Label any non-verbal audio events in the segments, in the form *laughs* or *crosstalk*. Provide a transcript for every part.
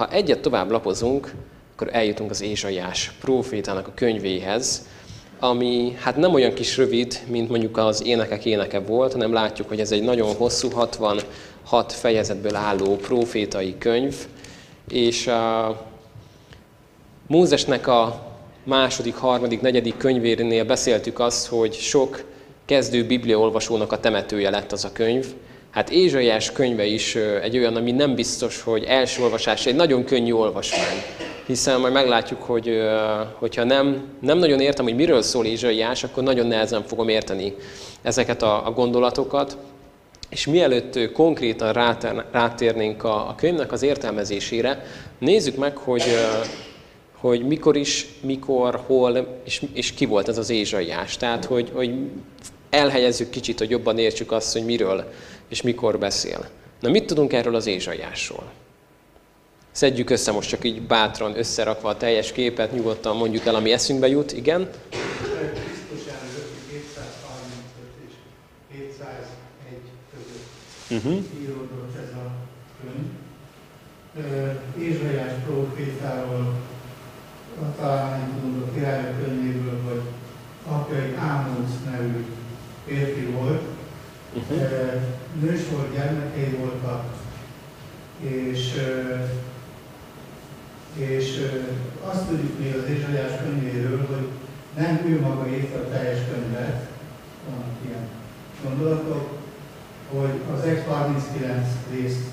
ha egyet tovább lapozunk, akkor eljutunk az Ézsaiás prófétának a könyvéhez, ami hát nem olyan kis rövid, mint mondjuk az énekek éneke volt, hanem látjuk, hogy ez egy nagyon hosszú, 66 fejezetből álló profétai könyv, és a Mózesnek a második, harmadik, negyedik könyvénél beszéltük azt, hogy sok kezdő bibliaolvasónak a temetője lett az a könyv. Hát Ézsaiás könyve is egy olyan, ami nem biztos, hogy első olvasás, egy nagyon könnyű olvasmány. Hiszen majd meglátjuk, hogy hogyha nem, nem nagyon értem, hogy miről szól Ézsaiás, akkor nagyon nehezen fogom érteni ezeket a, a gondolatokat. És mielőtt konkrétan rátérnénk a, a könyvnek az értelmezésére, nézzük meg, hogy hogy mikor is, mikor, hol, és, és ki volt ez az Ézsaiás. Tehát, hogy, hogy elhelyezzük kicsit, hogy jobban értsük azt, hogy miről és mikor beszél. Na, mit tudunk erről az Ézsaiásról? Szedjük össze most csak így bátran összerakva a teljes képet, nyugodtan mondjuk el, ami eszünkbe jut, igen? Uh-huh. Íródott ez a könyv. Ézsaiás profétáról talán nem tudunk a királyok könyvéből, hogy apja egy Ámóc nevű férfi volt, uh-huh. nős volt, gyermekei voltak, és, és azt tudjuk még az Ézsaiás könyvéről, hogy nem ő maga írta a teljes könyvet, vannak ilyen gondolatok, hogy az X39 részt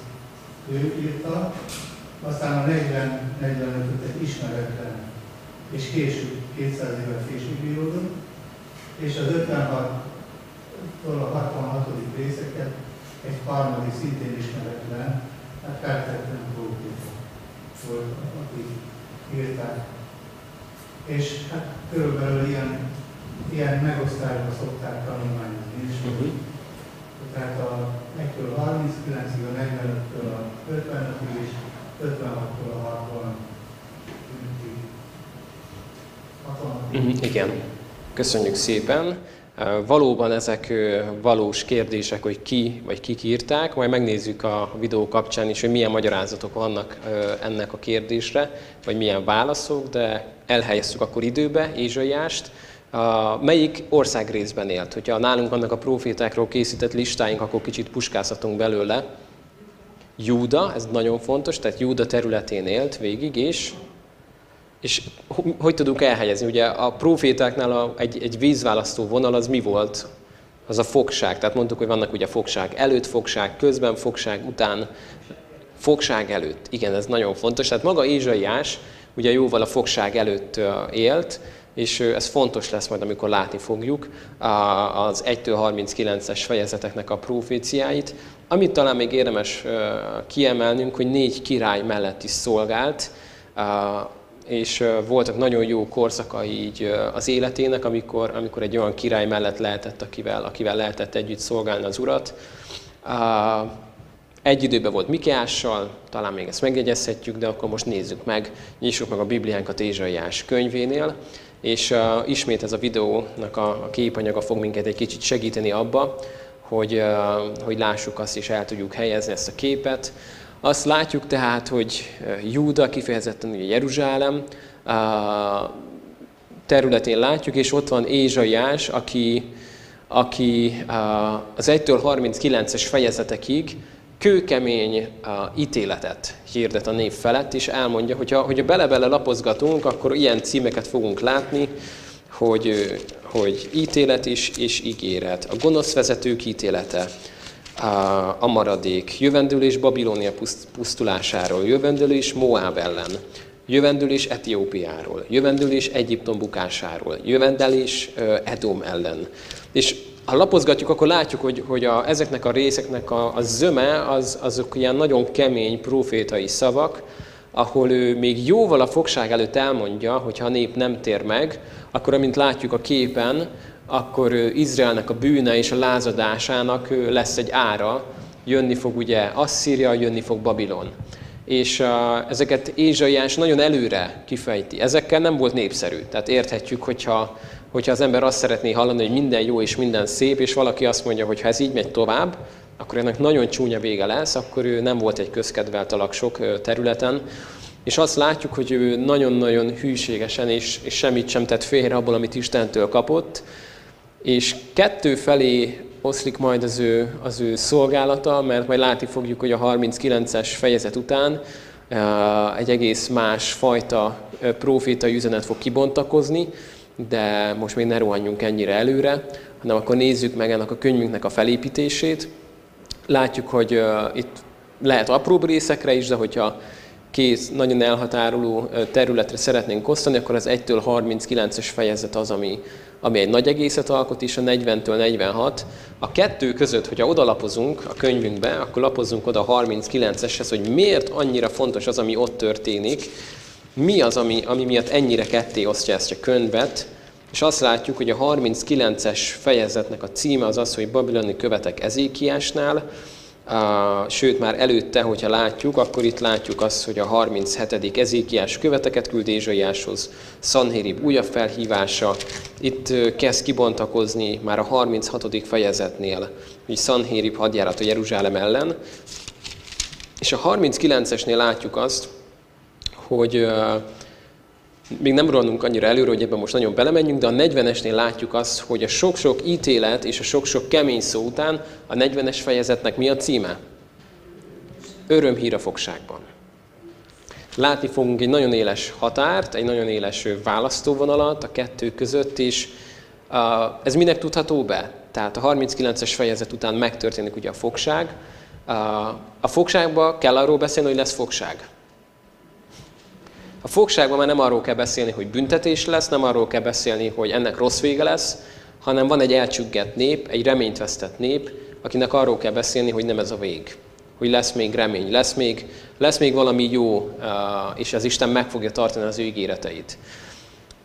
ő írta, aztán a 40-45-öt ismeretlen és később, 200 évvel később íródott, és az 56-tól a 66. részeket egy harmadik szintén ismeretlen, hát feltetlen próféta volt, aki írták. És hát körülbelül ilyen, ilyen megosztásba szokták tanulmányozni is. Uh-huh. Tehát a 1-től 39-ig, a 45-től a 55-ig és 56-tól a 60 Mhm, igen, köszönjük szépen. Valóban ezek valós kérdések, hogy ki vagy kik írták, majd megnézzük a videó kapcsán is, hogy milyen magyarázatok vannak ennek a kérdésre, vagy milyen válaszok, de elhelyeztük akkor időbe Ézsaiást. Melyik országrészben élt? Hogyha nálunk vannak a profétákról készített listáink, akkor kicsit puskázhatunk belőle. Júda, ez nagyon fontos, tehát Júda területén élt végig, és és hogy tudunk elhelyezni? Ugye a profétáknál a, egy, egy vízválasztó vonal az mi volt? Az a fogság. Tehát mondtuk, hogy vannak ugye fogság előtt, fogság közben, fogság után, fogság előtt. Igen, ez nagyon fontos. Tehát maga Ézsaiás ugye jóval a fogság előtt élt, és ez fontos lesz majd, amikor látni fogjuk az 1-től 39-es fejezeteknek a proféciáit. Amit talán még érdemes kiemelnünk, hogy négy király mellett is szolgált, és voltak nagyon jó korszakai így az életének, amikor, amikor egy olyan király mellett lehetett, akivel, akivel lehetett együtt szolgálni az urat. Egy időben volt Mikeással, talán még ezt megjegyezhetjük, de akkor most nézzük meg, nyissuk meg a Bibliánkat Ézsaiás könyvénél, és ismét ez a videónak a, a képanyaga fog minket egy kicsit segíteni abba, hogy, hogy lássuk azt és el tudjuk helyezni ezt a képet. Azt látjuk tehát, hogy Júda, kifejezetten ugye Jeruzsálem területén látjuk, és ott van Ézsaiás, aki, aki az 1-től 39-es fejezetekig kőkemény ítéletet hirdet a név felett, és elmondja, hogy ha, hogyha bele-bele lapozgatunk, akkor ilyen címeket fogunk látni, hogy, hogy ítélet is és ígéret. A gonosz vezetők ítélete, a maradék, jövendőlés Babilónia pusztulásáról, jövendőlés Moab ellen, jövendőlés Etiópiáról, jövendőlés Egyiptom bukásáról, jövendőlés Edom ellen. És ha lapozgatjuk, akkor látjuk, hogy, hogy a, ezeknek a részeknek a, a zöme az, azok ilyen nagyon kemény profétai szavak, ahol ő még jóval a fogság előtt elmondja, hogy ha a nép nem tér meg, akkor amint látjuk a képen, akkor Izraelnek a bűne és a lázadásának lesz egy ára, jönni fog ugye Asszíria, jönni fog Babilon. És uh, ezeket Ézsaiás nagyon előre kifejti. Ezekkel nem volt népszerű. Tehát érthetjük, hogyha, hogyha az ember azt szeretné hallani, hogy minden jó és minden szép, és valaki azt mondja, hogy ha ez így megy tovább, akkor ennek nagyon csúnya vége lesz, akkor ő nem volt egy közkedvelt alak sok területen. és azt látjuk, hogy ő nagyon-nagyon hűségesen és, és semmit sem tett félre abból, amit Istentől kapott, és kettő felé oszlik majd az ő, az ő szolgálata, mert majd látni fogjuk, hogy a 39-es fejezet után egy egész más fajta profétai üzenet fog kibontakozni, de most még ne rohanjunk ennyire előre, hanem akkor nézzük meg ennek a könyvünknek a felépítését. Látjuk, hogy itt lehet apróbb részekre is, de hogyha két nagyon elhatároló területre szeretnénk osztani, akkor az 1-től 39-es fejezet az, ami, ami egy nagy egészet alkot, és a 40-től 46. A kettő között, hogyha odalapozunk a könyvünkbe, akkor lapozunk oda a 39-eshez, hogy miért annyira fontos az, ami ott történik, mi az, ami, ami miatt ennyire ketté osztja ezt a könyvet, és azt látjuk, hogy a 39-es fejezetnek a címe az az, hogy babiloni követek Ezékiásnál, sőt már előtte, hogyha látjuk, akkor itt látjuk azt, hogy a 37. Ezékiás követeket küld Ézsaiáshoz, Sanhérib újabb felhívása, itt kezd kibontakozni már a 36. fejezetnél, hogy Sanhérib hadjárat a Jeruzsálem ellen, és a 39-esnél látjuk azt, hogy még nem rohanunk annyira előre, hogy ebben most nagyon belemenjünk, de a 40-esnél látjuk azt, hogy a sok-sok ítélet és a sok-sok kemény szó után a 40-es fejezetnek mi a címe? Örömhír a fogságban. Látni fogunk egy nagyon éles határt, egy nagyon éles választóvonalat a kettő között is. Ez minek tudható be? Tehát a 39-es fejezet után megtörténik ugye a fogság. A fogságban kell arról beszélni, hogy lesz fogság. A fogságban már nem arról kell beszélni, hogy büntetés lesz, nem arról kell beszélni, hogy ennek rossz vége lesz, hanem van egy elcsüggett nép, egy reményt vesztett nép, akinek arról kell beszélni, hogy nem ez a vég. Hogy lesz még remény, lesz még, lesz még valami jó, és az Isten meg fogja tartani az ő ígéreteit.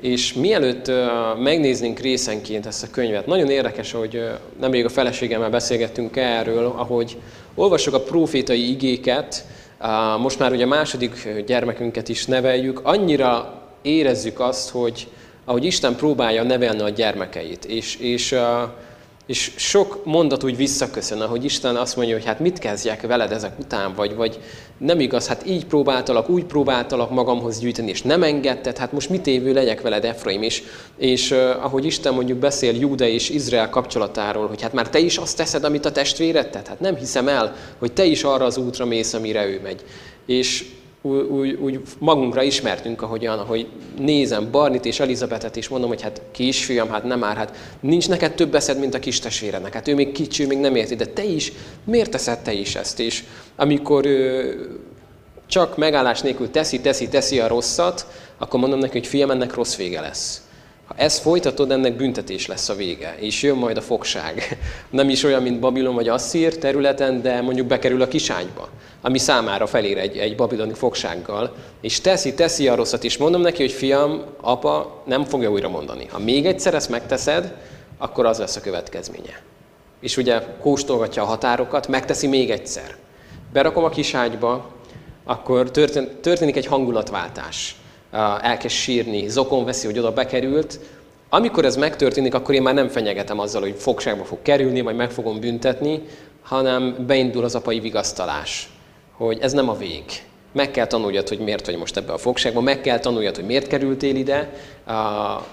És mielőtt megnéznénk részenként ezt a könyvet, nagyon érdekes, hogy nemrég a feleségemmel beszélgettünk erről, ahogy olvassuk a profétai igéket, most már ugye a második gyermekünket is neveljük, annyira érezzük azt, hogy ahogy Isten próbálja nevelni a gyermekeit, és, és, és sok mondat úgy visszaköszön, ahogy Isten azt mondja, hogy hát mit kezdjek veled ezek után, vagy, vagy nem igaz, hát így próbáltalak, úgy próbáltalak magamhoz gyűjteni, és nem engedted, hát most mit évő legyek veled, Efraim is. És uh, ahogy Isten mondjuk beszél Júda és Izrael kapcsolatáról, hogy hát már te is azt teszed, amit a testvéred tett, hát nem hiszem el, hogy te is arra az útra mész, amire ő megy. És úgy, úgy, úgy magunkra ismertünk, ahogyan, ahogy nézem Barnit és Elizabetet, és mondom, hogy hát kisfiam, hát nem már, hát nincs neked több eszed, mint a kis testvérednek. Hát ő még kicsi, még nem érti, de te is, miért teszed te is ezt? És amikor ő csak megállás nélkül teszi, teszi, teszi a rosszat, akkor mondom neki, hogy fiam, ennek rossz vége lesz. Ha ezt folytatod, ennek büntetés lesz a vége, és jön majd a fogság. *laughs* Nem is olyan, mint Babilon vagy Asszír területen, de mondjuk bekerül a kiságyba, ami számára felér egy, egy babiloni fogsággal, és teszi, teszi a rosszat, és mondom neki, hogy fiam, apa nem fogja újra mondani. Ha még egyszer ezt megteszed, akkor az lesz a következménye. És ugye kóstolgatja a határokat, megteszi még egyszer. Berakom a kiságyba, akkor történik egy hangulatváltás elkezd sírni, zokon veszi, hogy oda bekerült. Amikor ez megtörténik, akkor én már nem fenyegetem azzal, hogy fogságba fog kerülni, vagy meg fogom büntetni, hanem beindul az apai vigasztalás, hogy ez nem a vég. Meg kell tanuljad, hogy miért vagy most ebbe a fogságban, meg kell tanuljad, hogy miért kerültél ide,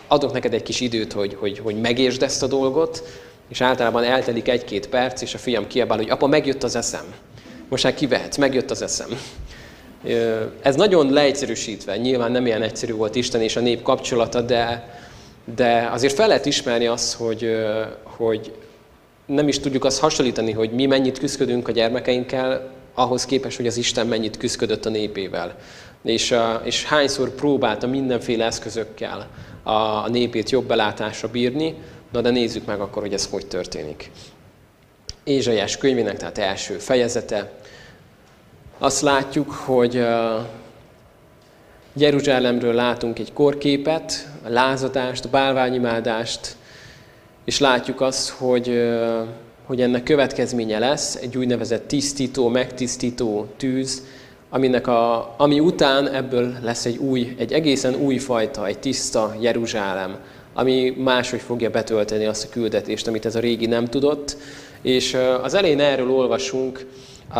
adok neked egy kis időt, hogy, hogy, hogy megértsd ezt a dolgot, és általában eltelik egy-két perc, és a fiam kiabál, hogy apa, megjött az eszem. Most már kivehetsz, megjött az eszem. Ez nagyon leegyszerűsítve, nyilván nem ilyen egyszerű volt Isten és a nép kapcsolata, de, de azért fel lehet ismerni azt, hogy, hogy nem is tudjuk azt hasonlítani, hogy mi mennyit küzdködünk a gyermekeinkkel, ahhoz képest, hogy az Isten mennyit küzdködött a népével. És, és hányszor próbálta mindenféle eszközökkel a népét jobb belátásra bírni, na de nézzük meg akkor, hogy ez hogy történik. Ézsaiás könyvének, tehát első fejezete, azt látjuk, hogy Jeruzsálemről látunk egy korképet, a lázadást, a bálványimádást, és látjuk azt, hogy, hogy ennek következménye lesz egy úgynevezett tisztító, megtisztító tűz, aminek a, ami után ebből lesz egy új, egy egészen új fajta, egy tiszta Jeruzsálem, ami máshogy fogja betölteni azt a küldetést, amit ez a régi nem tudott. És az elején erről olvasunk, a,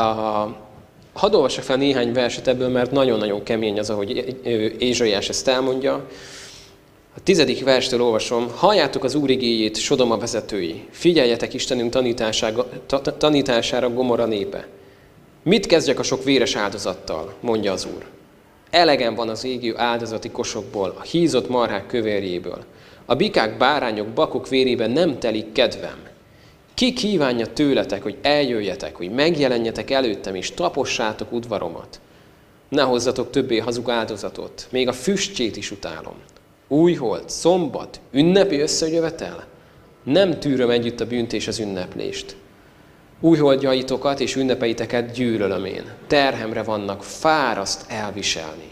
hadd olvassak fel néhány verset ebből, mert nagyon-nagyon kemény az, ahogy Ézsaiás ezt elmondja. A tizedik verstől olvasom, halljátok az Úr igéjét, Sodoma vezetői, figyeljetek Istenünk tanítására, tanítására Gomora népe. Mit kezdjek a sok véres áldozattal, mondja az Úr. Elegem van az égő áldozati kosokból, a hízott marhák kövérjéből. A bikák, bárányok, bakok vérében nem telik kedvem. Ki kívánja tőletek, hogy eljöjjetek, hogy megjelenjetek előttem, és tapossátok udvaromat? Ne hozzatok többé hazug áldozatot, még a füstjét is utálom. Újhold, szombat, ünnepi összejövetel? Nem tűröm együtt a bűnt és az ünneplést. Újholdjaitokat és ünnepeiteket gyűlölöm én. Terhemre vannak, fáraszt elviselni.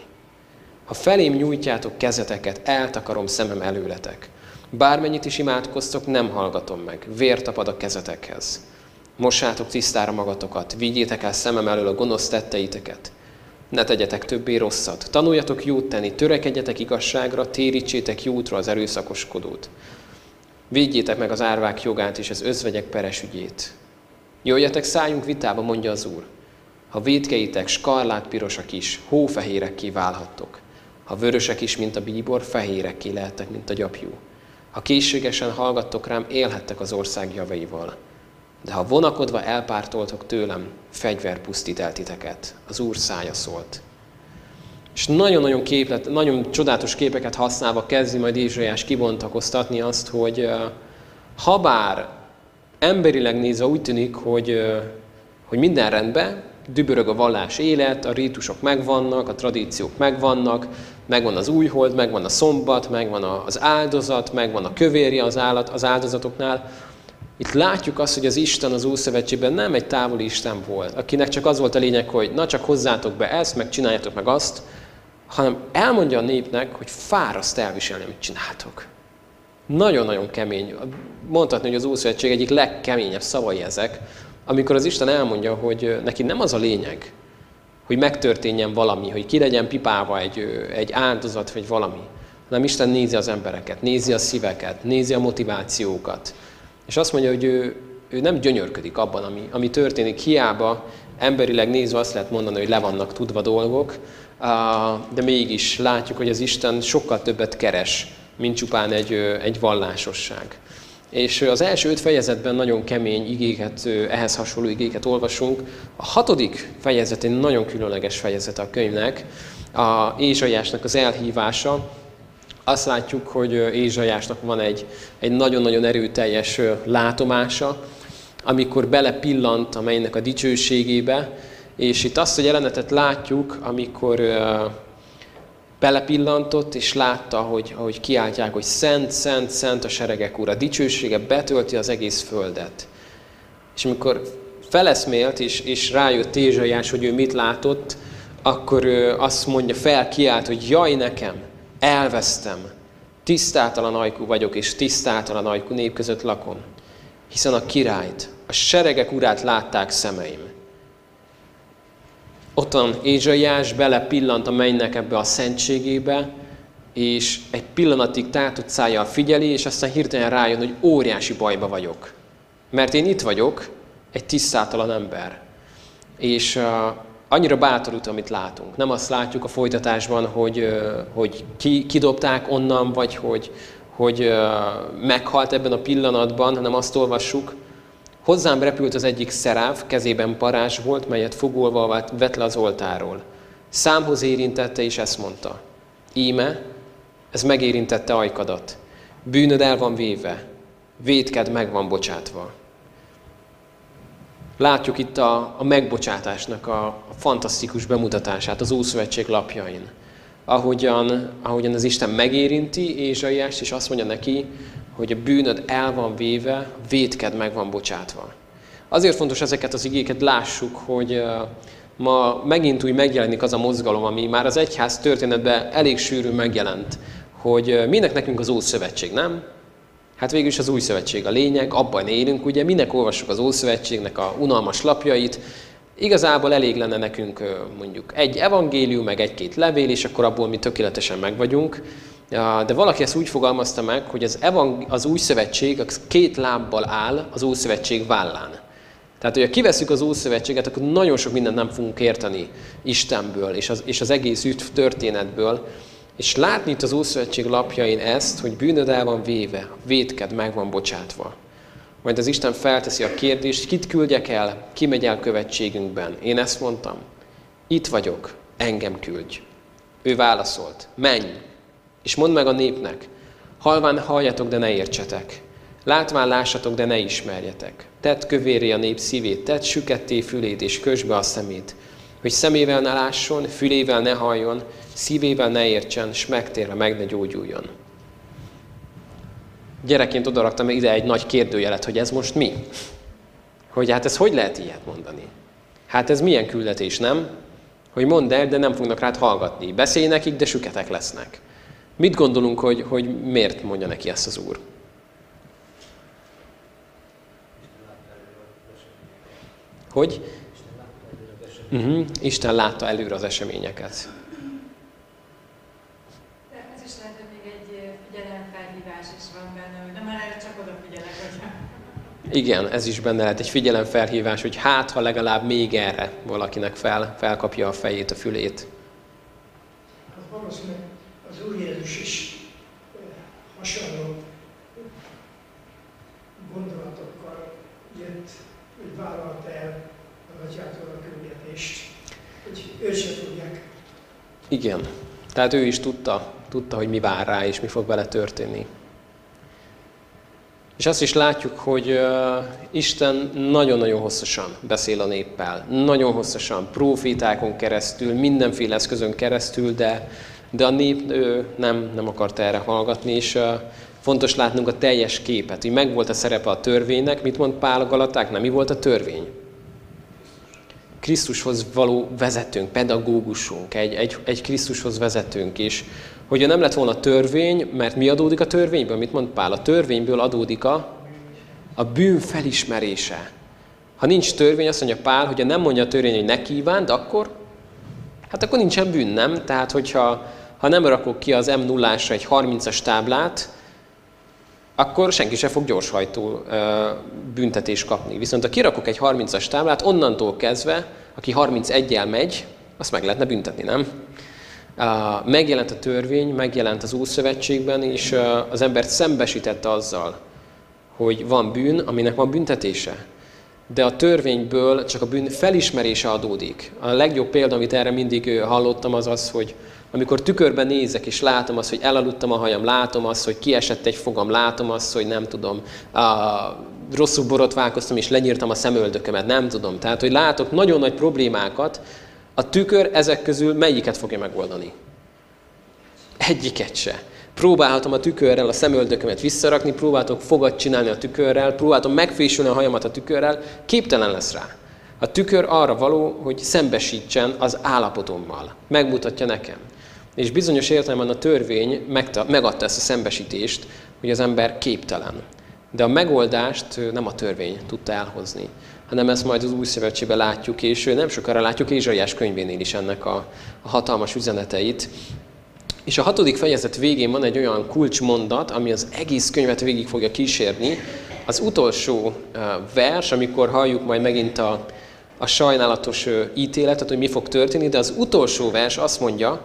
Ha felém nyújtjátok kezeteket, eltakarom szemem előletek. Bármennyit is imádkoztok, nem hallgatom meg. Vér tapad a kezetekhez. Mossátok tisztára magatokat, vigyétek el szemem elől a gonosz tetteiteket. Ne tegyetek többé rosszat. Tanuljatok jót tenni, törekedjetek igazságra, térítsétek jótra az erőszakoskodót. Védjétek meg az árvák jogát és az özvegyek peres ügyét. Jöjjetek, szálljunk vitába, mondja az Úr. Ha védkeitek skarlát pirosak is, hófehérek kiválhattok. Ha vörösek is, mint a bíbor, fehérek lehettek, mint a gyapjú. Ha készségesen hallgattok rám, élhettek az ország javaival. De ha vonakodva elpártoltok tőlem, fegyver pusztít el titeket. Az Úr szája szólt. És nagyon-nagyon képlet, nagyon csodálatos képeket használva kezdi majd Ézsaiás kibontakoztatni azt, hogy ha bár emberileg nézve úgy tűnik, hogy, hogy minden rendben, dübörög a vallás élet, a rítusok megvannak, a tradíciók megvannak, megvan az újhold, megvan a szombat, megvan az áldozat, megvan a kövérje az, állat, az áldozatoknál. Itt látjuk azt, hogy az Isten az Ószövetségben nem egy távoli Isten volt, akinek csak az volt a lényeg, hogy na csak hozzátok be ezt, meg csináljátok meg azt, hanem elmondja a népnek, hogy fáraszt elviselni, amit csináltok. Nagyon-nagyon kemény. Mondhatni, hogy az Ószövetség egyik legkeményebb szavai ezek, amikor az Isten elmondja, hogy neki nem az a lényeg, hogy megtörténjen valami, hogy ki legyen pipálva egy, egy áldozat, vagy valami, hanem Isten nézi az embereket, nézi a szíveket, nézi a motivációkat. És azt mondja, hogy ő, ő nem gyönyörködik abban, ami, ami történik. Hiába emberileg nézve azt lehet mondani, hogy le vannak tudva dolgok, de mégis látjuk, hogy az Isten sokkal többet keres, mint csupán egy, egy vallásosság. És az első öt fejezetben nagyon kemény igéket, ehhez hasonló igéket olvasunk. A hatodik fejezet egy nagyon különleges fejezet a könyvnek, a Ézsaiásnak az elhívása. Azt látjuk, hogy Ézsaiásnak van egy, egy nagyon-nagyon erőteljes látomása, amikor belepillant a mennynek a dicsőségébe, és itt azt a jelenetet látjuk, amikor belepillantott, és látta, hogy, ahogy kiáltják, hogy szent, szent, szent a seregek ura, dicsősége betölti az egész földet. És amikor feleszmélt, és, és rájött Ézsaiás, hogy ő mit látott, akkor ő azt mondja, fel kiált, hogy jaj nekem, elvesztem, tisztátalan ajkú vagyok, és tisztátalan ajkú nép között lakom. Hiszen a királyt, a seregek urát látták szemeim. Ottan Ézsaiás pillant a mennynek ebbe a szentségébe, és egy pillanatig tátott szájjal figyeli, és aztán hirtelen rájön, hogy óriási bajba vagyok. Mert én itt vagyok, egy tisztátalan ember. És uh, annyira bátorult, amit látunk. Nem azt látjuk a folytatásban, hogy, uh, hogy ki, kidobták onnan, vagy hogy, hogy uh, meghalt ebben a pillanatban, hanem azt olvassuk, Hozzám repült az egyik szeráv, kezében parázs volt, melyet fogolva vett le az oltáról. Számhoz érintette, és ezt mondta. Íme, ez megérintette ajkadat. Bűnöd el van véve, védked meg van bocsátva. Látjuk itt a, a megbocsátásnak a, a fantasztikus bemutatását az Ószövetség lapjain. Ahogyan, ahogyan az Isten megérinti Ézsaiást, és azt mondja neki, hogy a bűnöd el van véve, vétked meg van bocsátva. Azért fontos ezeket az igéket lássuk, hogy ma megint úgy megjelenik az a mozgalom, ami már az egyház történetben elég sűrűn megjelent, hogy minek nekünk az Ószövetség, nem? Hát végül is az új szövetség a lényeg, abban élünk, ugye, minek olvassuk az Ószövetségnek a unalmas lapjait, Igazából elég lenne nekünk mondjuk egy evangélium, meg egy-két levél, és akkor abból mi tökéletesen meg vagyunk. De valaki ezt úgy fogalmazta meg, hogy az, evang- az új szövetség az két lábbal áll az új szövetség vállán. Tehát, hogyha kiveszük az Ószövetséget, akkor nagyon sok mindent nem fogunk érteni Istenből és az, és az egész üt történetből. És látni itt az Ószövetség lapjain ezt, hogy bűnöd el van véve, vétked meg van bocsátva. Majd az Isten felteszi a kérdést, kit küldjek el, ki megy el követségünkben. Én ezt mondtam. Itt vagyok, engem küldj. Ő válaszolt, menj, és mondd meg a népnek, halván halljatok, de ne értsetek. Látván lássatok, de ne ismerjetek. Tedd kövéré a nép szívét, tedd süketté fülét, és kösbe a szemét, hogy szemével ne lásson, fülével ne halljon, szívével ne értsen, s megtérve meg ne gyógyuljon. Gyerekként odaraktam ide egy nagy kérdőjelet, hogy ez most mi? Hogy hát ez hogy lehet ilyet mondani? Hát ez milyen küldetés, nem? Hogy mondd el, de nem fognak rád hallgatni. Beszélj nekik, de süketek lesznek. Mit gondolunk, hogy, hogy miért mondja neki ezt az Úr? Hogy? Uh-huh. Isten látta előre az eseményeket. ez is lehet, hogy még egy figyelemfelhívás is van benne, hogy nem erre csak odafigyelek, hogy... Igen, ez is benne lehet egy figyelemfelhívás, hogy hát, ha legalább még erre valakinek fel, felkapja a fejét, a fülét. Hát valószínűleg az Úr Jézus is hasonló gondolatokkal jött, hogy vállalta el a atyától a küldetést, hogy őt se tudják. Igen. Tehát ő is tudta, tudta, hogy mi vár rá, és mi fog vele történni. És azt is látjuk, hogy uh, Isten nagyon-nagyon hosszasan beszél a néppel. Nagyon hosszasan, profétákon keresztül, mindenféle eszközön keresztül, de, de a nép ő nem, nem akart erre hallgatni, és fontos látnunk a teljes képet, hogy megvolt a szerepe a törvénynek, mit mond Pál a Galatáknál, mi volt a törvény? Krisztushoz való vezetőnk, pedagógusunk, egy, egy, egy Krisztushoz vezetőnk is. Hogyha nem lett volna törvény, mert mi adódik a törvényből? Mit mond Pál? A törvényből adódik a, a bűn felismerése. Ha nincs törvény, azt mondja Pál, hogyha nem mondja a törvény, hogy ne kívánt, akkor, hát akkor nincsen bűn, nem? Tehát, hogyha ha nem rakok ki az m 0 egy 30-as táblát, akkor senki se fog gyorshajtó büntetés kapni. Viszont ha kirakok egy 30-as táblát, onnantól kezdve, aki 31-jel megy, azt meg lehetne büntetni, nem? Megjelent a törvény, megjelent az Ószövetségben, és az embert szembesítette azzal, hogy van bűn, aminek van büntetése. De a törvényből csak a bűn felismerése adódik. A legjobb példa, amit erre mindig hallottam, az az, hogy amikor tükörben nézek, és látom azt, hogy elaludtam a hajam, látom azt, hogy kiesett egy fogam, látom azt, hogy nem tudom, a, rosszul borotválkoztam, és lenyírtam a szemöldökömet, nem tudom. Tehát, hogy látok nagyon nagy problémákat, a tükör ezek közül melyiket fogja megoldani? Egyiket se. Próbálhatom a tükörrel a szemöldökömet visszarakni, próbáltok fogat csinálni a tükörrel, próbáltam megfésülni a hajamat a tükörrel, képtelen lesz rá. A tükör arra való, hogy szembesítsen az állapotommal. Megmutatja nekem. És bizonyos értelemben a törvény megadta ezt a szembesítést, hogy az ember képtelen. De a megoldást nem a törvény tudta elhozni, hanem ezt majd az új szövetségben látjuk, és nem sokára látjuk Ézsaiás könyvénél is ennek a, a hatalmas üzeneteit. És a hatodik fejezet végén van egy olyan kulcsmondat, ami az egész könyvet végig fogja kísérni. Az utolsó vers, amikor halljuk majd megint a, a sajnálatos ítéletet, hogy mi fog történni, de az utolsó vers azt mondja,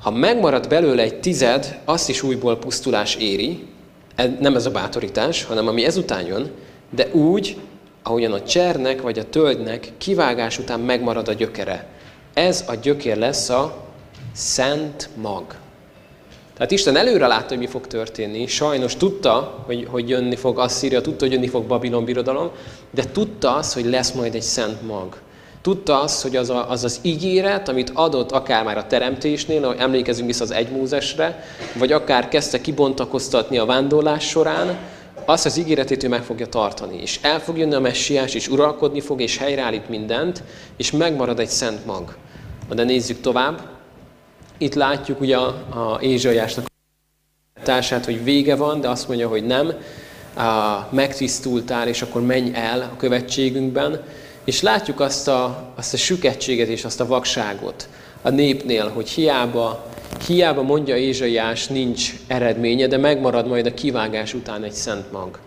ha megmarad belőle egy tized, azt is újból pusztulás éri, nem ez a bátorítás, hanem ami ezután jön, de úgy, ahogyan a csernek vagy a tölgynek kivágás után megmarad a gyökere. Ez a gyökér lesz a szent mag. Tehát Isten előre látta, hogy mi fog történni. Sajnos tudta, hogy, hogy jönni fog Asszíria, tudta, hogy jönni fog Babilon birodalom, de tudta azt, hogy lesz majd egy szent mag. Tudta azt, hogy az, a, az az ígéret, amit adott akár már a teremtésnél, ahogy emlékezünk vissza az egymózesre, vagy akár kezdte kibontakoztatni a vándorlás során, azt az ígéretét ő meg fogja tartani. És el fog jönni a messiás, és uralkodni fog, és helyreállít mindent, és megmarad egy szent mag. De nézzük tovább. Itt látjuk ugye a, a Ézsaiásnak a társát, hogy vége van, de azt mondja, hogy nem. Megtisztultál, és akkor menj el a követségünkben. És látjuk azt a, azt a süketséget és azt a vakságot a népnél, hogy hiába, hiába mondja Ézsaiás, nincs eredménye, de megmarad majd a kivágás után egy szent mag.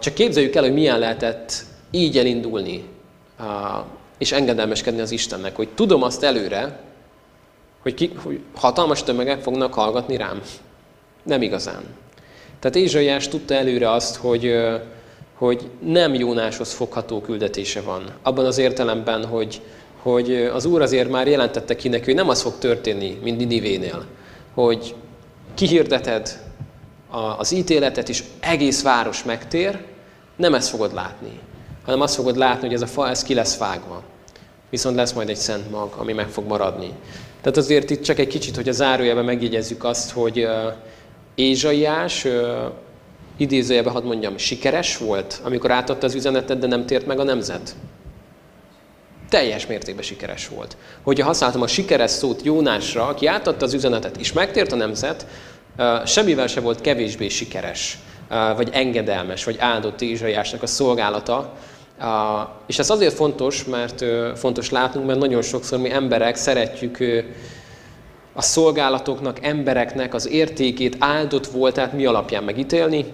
Csak képzeljük el, hogy milyen lehetett így elindulni, és engedelmeskedni az Istennek, hogy tudom azt előre, hogy, ki, hogy hatalmas tömegek fognak hallgatni rám. Nem igazán. Tehát Ézsaiás tudta előre azt, hogy, hogy nem Jónáshoz fogható küldetése van. Abban az értelemben, hogy, hogy az Úr azért már jelentette ki neki, hogy nem az fog történni, mint Ninivénél, hogy kihirdeted az ítéletet, és egész város megtér, nem ezt fogod látni, hanem azt fogod látni, hogy ez a fa, ez ki lesz vágva. Viszont lesz majd egy szent mag, ami meg fog maradni. Tehát azért itt csak egy kicsit, hogy a zárójelben megjegyezzük azt, hogy Ézsaiás idézőjelben hadd mondjam, sikeres volt, amikor átadta az üzenetet, de nem tért meg a nemzet. Teljes mértékben sikeres volt. Hogyha használtam a sikeres szót Jónásra, aki átadta az üzenetet, és megtért a nemzet, semmivel se volt kevésbé sikeres, vagy engedelmes, vagy áldott Ézsaiásnak a szolgálata, és ez azért fontos, mert fontos látnunk, mert nagyon sokszor mi emberek szeretjük a szolgálatoknak, embereknek az értékét áldott voltát mi alapján megítélni?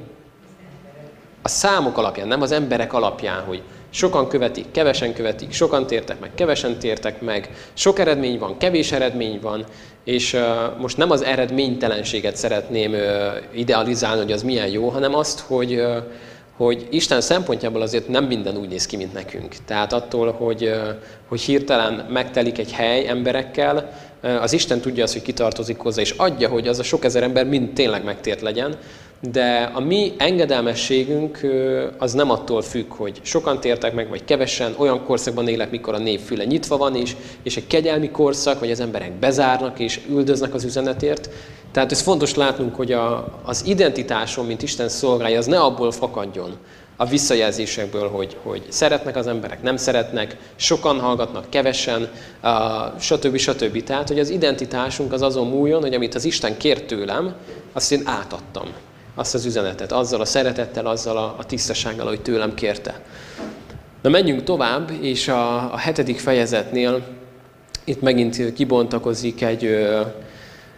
A számok alapján, nem az emberek alapján, hogy sokan követik, kevesen követik, sokan tértek meg, kevesen tértek meg, sok eredmény van, kevés eredmény van, és most nem az eredménytelenséget szeretném uh, idealizálni, hogy az milyen jó, hanem azt, hogy hogy Isten szempontjából azért nem minden úgy néz ki, mint nekünk. Tehát attól, hogy, hogy hirtelen megtelik egy hely emberekkel, az Isten tudja azt, hogy kitartozik hozzá, és adja, hogy az a sok ezer ember mind tényleg megtért legyen, de a mi engedelmességünk az nem attól függ, hogy sokan tértek meg, vagy kevesen, olyan korszakban élek, mikor a név füle nyitva van is, és egy kegyelmi korszak, vagy az emberek bezárnak és üldöznek az üzenetért. Tehát ez fontos látnunk, hogy a, az identitásom, mint Isten szolgálja, az ne abból fakadjon, a visszajelzésekből, hogy, hogy szeretnek az emberek, nem szeretnek, sokan hallgatnak, kevesen, uh, stb. stb. Tehát, hogy az identitásunk az azon múljon, hogy amit az Isten kért tőlem, azt én átadtam azt az üzenetet, azzal a szeretettel, azzal a, a tisztasággal, hogy tőlem kérte. Na menjünk tovább, és a, a hetedik fejezetnél itt megint kibontakozik egy,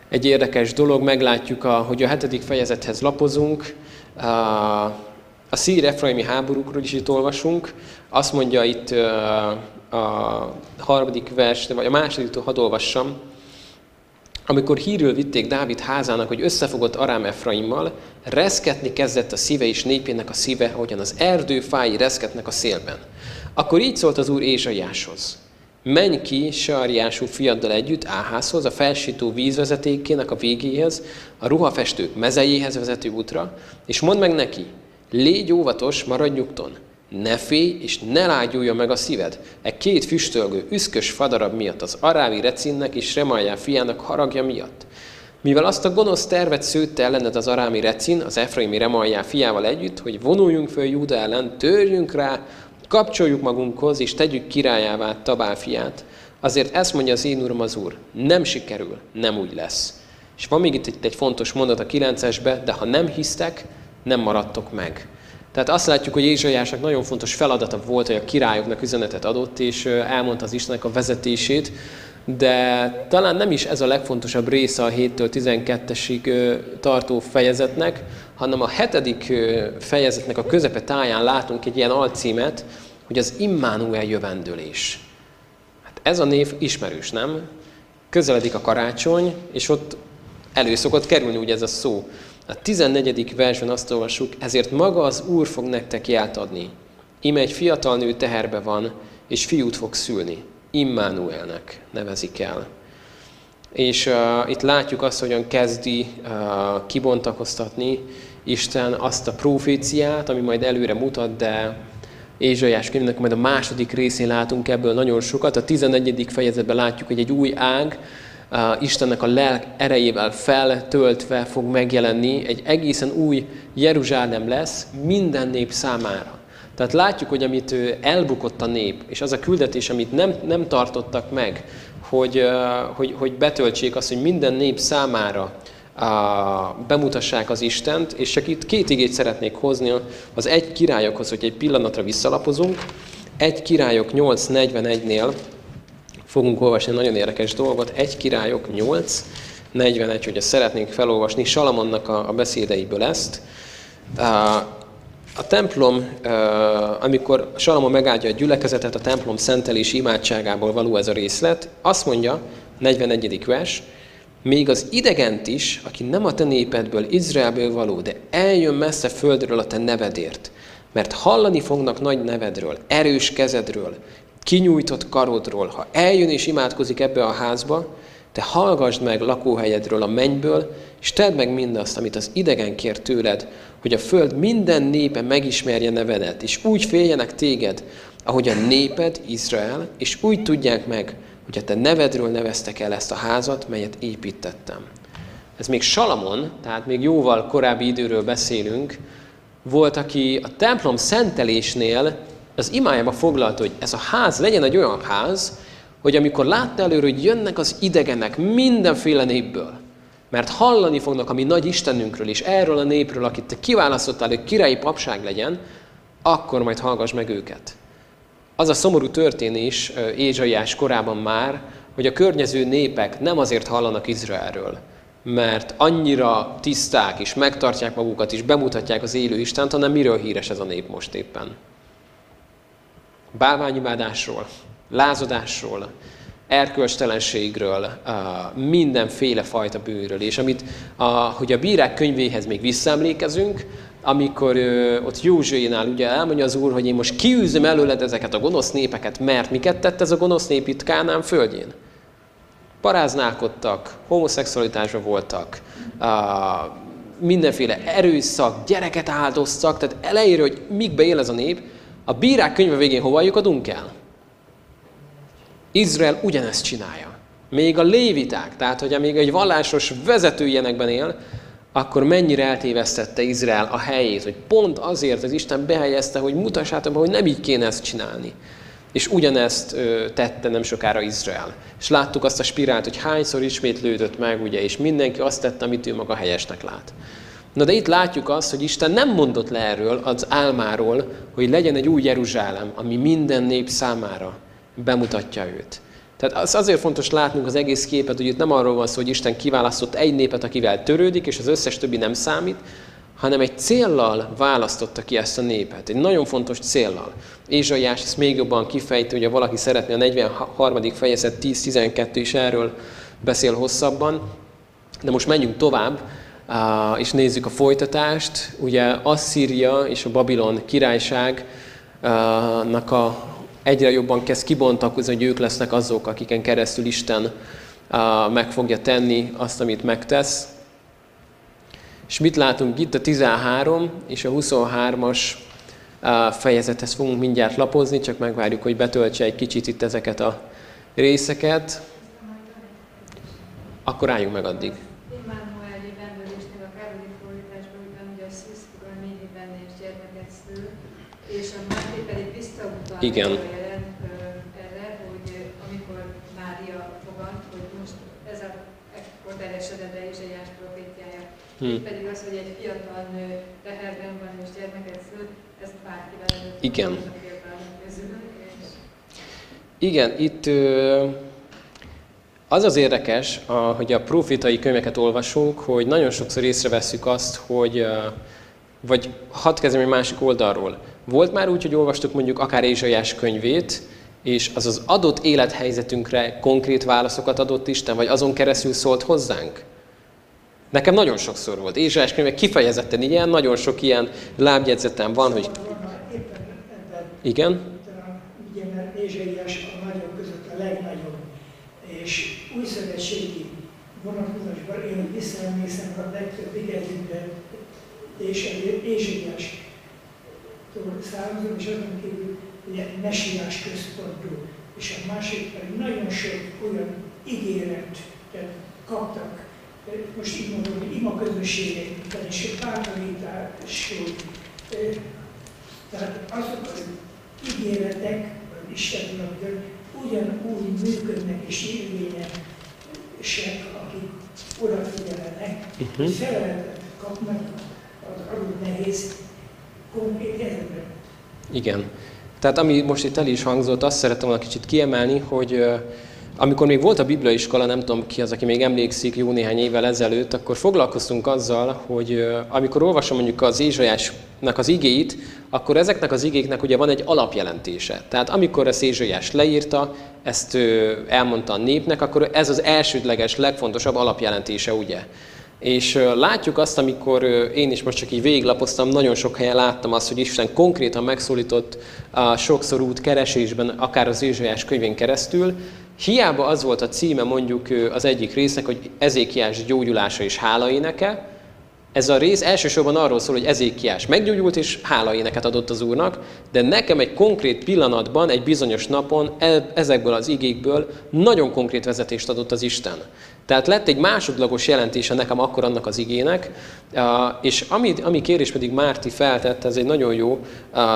egy érdekes dolog, meglátjuk, a, hogy a hetedik fejezethez lapozunk, a, a szír Efraimi háborúkról is itt olvasunk, azt mondja itt a harmadik vers, vagy a másodiktól hadd olvassam, amikor hírül vitték Dávid házának, hogy összefogott Arám Efraimmal, reszketni kezdett a szíve és népének a szíve, ahogyan az erdő fái reszketnek a szélben. Akkor így szólt az úr Ézsaiáshoz. Menj ki Sarjású fiaddal együtt Áházhoz, a felsító vízvezetékének a végéhez, a ruhafestők mezejéhez vezető útra, és mondd meg neki, légy óvatos, maradj nyugton, ne félj, és ne lágyulja meg a szíved. E két füstölgő, üszkös fadarab miatt, az arávi recinnek és Remaljá fiának haragja miatt. Mivel azt a gonosz tervet szőtte ellened az arámi recin, az Efraimi Remaljá fiával együtt, hogy vonuljunk föl Júda ellen, törjünk rá, kapcsoljuk magunkhoz, és tegyük királyává Tabál fiát, azért ezt mondja az én uram az úr, nem sikerül, nem úgy lesz. És van még itt egy fontos mondat a 9-esbe, de ha nem hisztek, nem maradtok meg. Tehát azt látjuk, hogy Ézsaiásnak nagyon fontos feladata volt, hogy a királyoknak üzenetet adott, és elmondta az Istennek a vezetését, de talán nem is ez a legfontosabb része a 7-től 12-esig tartó fejezetnek, hanem a hetedik fejezetnek a közepe táján látunk egy ilyen alcímet, hogy az Immanuel jövendőlés. Hát ez a név ismerős, nem? Közeledik a karácsony, és ott elő szokott kerülni ugye ez a szó. A 14. versben azt olvassuk, ezért maga az Úr fog nektek ját adni. Ime egy fiatal nő teherbe van, és fiút fog szülni. Immanuelnek nevezik el. És uh, itt látjuk azt, hogyan kezdi uh, kibontakoztatni Isten azt a proféciát, ami majd előre mutat, de Ézsaiás könyvnek majd a második részén látunk ebből nagyon sokat. A 11. fejezetben látjuk, hogy egy új ág, Istennek a lelk erejével feltöltve fog megjelenni, egy egészen új Jeruzsálem lesz minden nép számára. Tehát látjuk, hogy amit elbukott a nép, és az a küldetés, amit nem, nem tartottak meg, hogy, hogy, hogy betöltsék azt, hogy minden nép számára bemutassák az Istent, és csak itt két igét szeretnék hozni az egy királyokhoz, hogy egy pillanatra visszalapozunk. Egy királyok 8.41-nél fogunk olvasni nagyon érdekes dolgot. Egy királyok 8, 41, hogyha szeretnénk felolvasni Salamonnak a, a beszédeiből ezt. a templom, amikor Salamon megáldja a gyülekezetet, a templom szentelés imádságából való ez a részlet, azt mondja, 41. vers, még az idegent is, aki nem a te népedből, Izraelből való, de eljön messze földről a te nevedért, mert hallani fognak nagy nevedről, erős kezedről, kinyújtott karodról. Ha eljön és imádkozik ebbe a házba, te hallgassd meg lakóhelyedről a mennyből, és tedd meg mindazt, amit az idegen kér tőled, hogy a föld minden népe megismerje nevedet, és úgy féljenek téged, ahogy a néped, Izrael, és úgy tudják meg, hogy a te nevedről neveztek el ezt a házat, melyet építettem. Ez még Salamon, tehát még jóval korábbi időről beszélünk, volt, aki a templom szentelésnél az imájába foglalta, hogy ez a ház legyen egy olyan ház, hogy amikor látta előre, hogy jönnek az idegenek mindenféle népből, mert hallani fognak a mi nagy Istenünkről és erről a népről, akit te kiválasztottál, hogy királyi papság legyen, akkor majd hallgass meg őket. Az a szomorú történés Ézsaiás korában már, hogy a környező népek nem azért hallanak Izraelről, mert annyira tiszták és megtartják magukat és bemutatják az élő Istent, hanem miről híres ez a nép most éppen? Bálványimádásról, lázadásról, erkölcstelenségről, mindenféle fajta bűnről. És amit, a, hogy a bírák könyvéhez még visszaemlékezünk, amikor ö, ott Józsuénál ugye elmondja az Úr, hogy én most kiűzöm előled ezeket a gonosz népeket, mert miket tett ez a gonosz nép itt Kánán földjén? Paráználkodtak, homoszexualitásban voltak, a, mindenféle erőszak, gyereket áldoztak, tehát elejére, hogy mikbe él ez a nép, a bírák könyve végén hova lyukadunk el? Izrael ugyanezt csinálja. Még a léviták, tehát hogy még egy vallásos vezető ilyenekben él, akkor mennyire eltévesztette Izrael a helyét, hogy pont azért az Isten behelyezte, hogy mutassátok hogy nem így kéne ezt csinálni. És ugyanezt ö, tette nem sokára Izrael. És láttuk azt a spirált, hogy hányszor ismétlődött meg, ugye, és mindenki azt tette, amit ő maga helyesnek lát. Na de itt látjuk azt, hogy Isten nem mondott le erről az álmáról, hogy legyen egy új Jeruzsálem, ami minden nép számára bemutatja őt. Tehát az azért fontos látnunk az egész képet, hogy itt nem arról van szó, hogy Isten kiválasztott egy népet, akivel törődik, és az összes többi nem számít, hanem egy céllal választotta ki ezt a népet. Egy nagyon fontos céllal. Ézsaiás ezt még jobban kifejti, hogyha valaki szeretné a 43. fejezet 10-12 is erről beszél hosszabban. De most menjünk tovább, és nézzük a folytatást. Ugye Asszíria és a Babilon királyságnak a egyre jobban kezd kibontakozni, hogy ők lesznek azok, akiken keresztül Isten meg fogja tenni azt, amit megtesz. És mit látunk itt? A 13 és a 23-as fejezethez fogunk mindjárt lapozni, csak megvárjuk, hogy betöltse egy kicsit itt ezeket a részeket. Akkor álljunk meg addig. és a Máté pedig visszautal Igen. erre, hogy amikor Mária fogant, hogy most ez a ekkor telesedett be Izsaiás profétjája. Hmm. Itt pedig az, hogy egy fiatal nő teherben van és gyermeket szül, ezt bárkivel Igen. közül. Igen, itt az az érdekes, hogy a profitai könyveket olvasunk, hogy nagyon sokszor észreveszünk azt, hogy vagy hadd kezdem egy másik oldalról. Volt már úgy, hogy olvastuk mondjuk akár Ézsaiás könyvét, és az az adott élethelyzetünkre konkrét válaszokat adott Isten, vagy azon keresztül szólt hozzánk? Nekem nagyon sokszor volt. Ézsaiás könyve kifejezetten ilyen, nagyon sok ilyen lábjegyzetem van, hogy... Igen? Ugye, mert Ézsaiás a nagyok között a legnagyobb, és új szövetségi vonatkozásban én visszaemlékszem a legtöbb igazünkben, és Ézsaiás származom, és azon kívül ugye mesiás központú, és a másik pedig nagyon sok olyan ígéretet kaptak, most így mondom, hogy ima közösségekben, és bátorításról. Tehát azok az ígéretek, Istenről, ugyanúgy működnek és érvényesek, akik odafigyelnek, uh-huh. szereletet kapnak az adott nehéz igen. Tehát ami most itt el is hangzott, azt szerettem volna kicsit kiemelni, hogy amikor még volt a bibliaiskola, nem tudom ki az, aki még emlékszik jó néhány évvel ezelőtt, akkor foglalkoztunk azzal, hogy amikor olvasom mondjuk az Ézsajásnak az igéit, akkor ezeknek az igéknek ugye van egy alapjelentése. Tehát amikor ezt Ézsajás leírta, ezt elmondta a népnek, akkor ez az elsődleges, legfontosabb alapjelentése, ugye. És látjuk azt, amikor én is most csak így végiglapoztam, nagyon sok helyen láttam azt, hogy Isten konkrétan megszólított a sokszor út keresésben, akár az Ézsajás könyvén keresztül, Hiába az volt a címe mondjuk az egyik résznek, hogy Ezékiás gyógyulása és hálaéneke, ez a rész elsősorban arról szól, hogy Ezékiás meggyógyult és hálaéneket adott az Úrnak, de nekem egy konkrét pillanatban, egy bizonyos napon e, ezekből az igékből nagyon konkrét vezetést adott az Isten. Tehát lett egy másodlagos jelentése nekem akkor annak az igének, és ami, ami kérés pedig Márti feltett, ez egy nagyon jó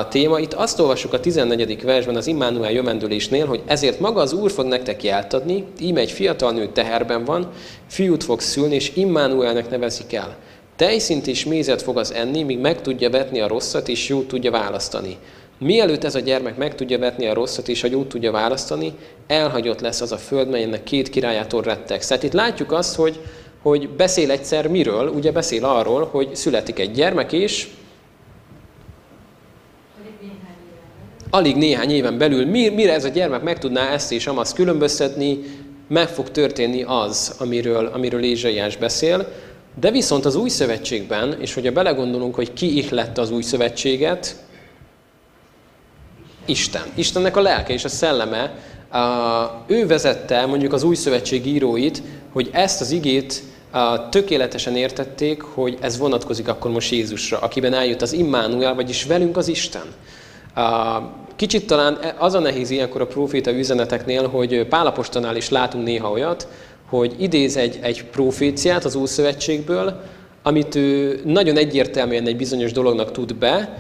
téma. Itt azt olvassuk a 14. versben az Immanuel jövendülésnél, hogy ezért maga az Úr fog nektek jeltadni, íme egy fiatal nő teherben van, fiút fog szülni, és Immanuelnek nevezik el. Tejszint és mézet fog az enni, míg meg tudja vetni a rosszat, és jót tudja választani. Mielőtt ez a gyermek meg tudja vetni a rosszat és a jót tudja választani, elhagyott lesz az a föld, melynek két királyától rettek. Szóval itt látjuk azt, hogy, hogy beszél egyszer miről, ugye beszél arról, hogy születik egy gyermek, és alig néhány éven belül, mire ez a gyermek meg tudná ezt és amazt különböztetni, meg fog történni az, amiről, amiről Ézsaiás beszél. De viszont az új szövetségben, és hogyha belegondolunk, hogy ki ihlette az új szövetséget, Isten. Istennek a lelke és a szelleme, ő vezette mondjuk az új szövetség íróit, hogy ezt az igét tökéletesen értették, hogy ez vonatkozik akkor most Jézusra, akiben eljött az Immanuel, vagyis velünk az Isten. Kicsit talán az a nehéz ilyenkor a proféta üzeneteknél, hogy Pálapostanál is látunk néha olyat, hogy idéz egy, egy proféciát az Ószövetségből, amit ő nagyon egyértelműen egy bizonyos dolognak tud be,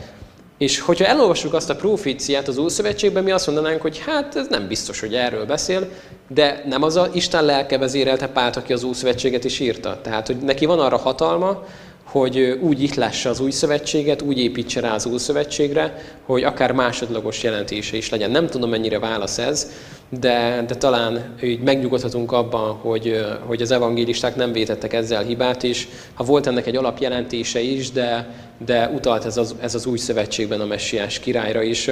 és hogyha elolvassuk azt a proféciát az Ószövetségben, mi azt mondanánk, hogy hát ez nem biztos, hogy erről beszél, de nem az a Isten lelke vezérelte Pált, aki az Ószövetséget is írta. Tehát, hogy neki van arra hatalma, hogy úgy ihlássa az új szövetséget, úgy építse rá az új szövetségre, hogy akár másodlagos jelentése is legyen. Nem tudom, mennyire válasz ez, de, de talán így megnyugodhatunk abban, hogy, hogy az evangélisták nem vétettek ezzel hibát is. Ha volt ennek egy alapjelentése is, de, de utalt ez az, ez az új szövetségben a messiás királyra is.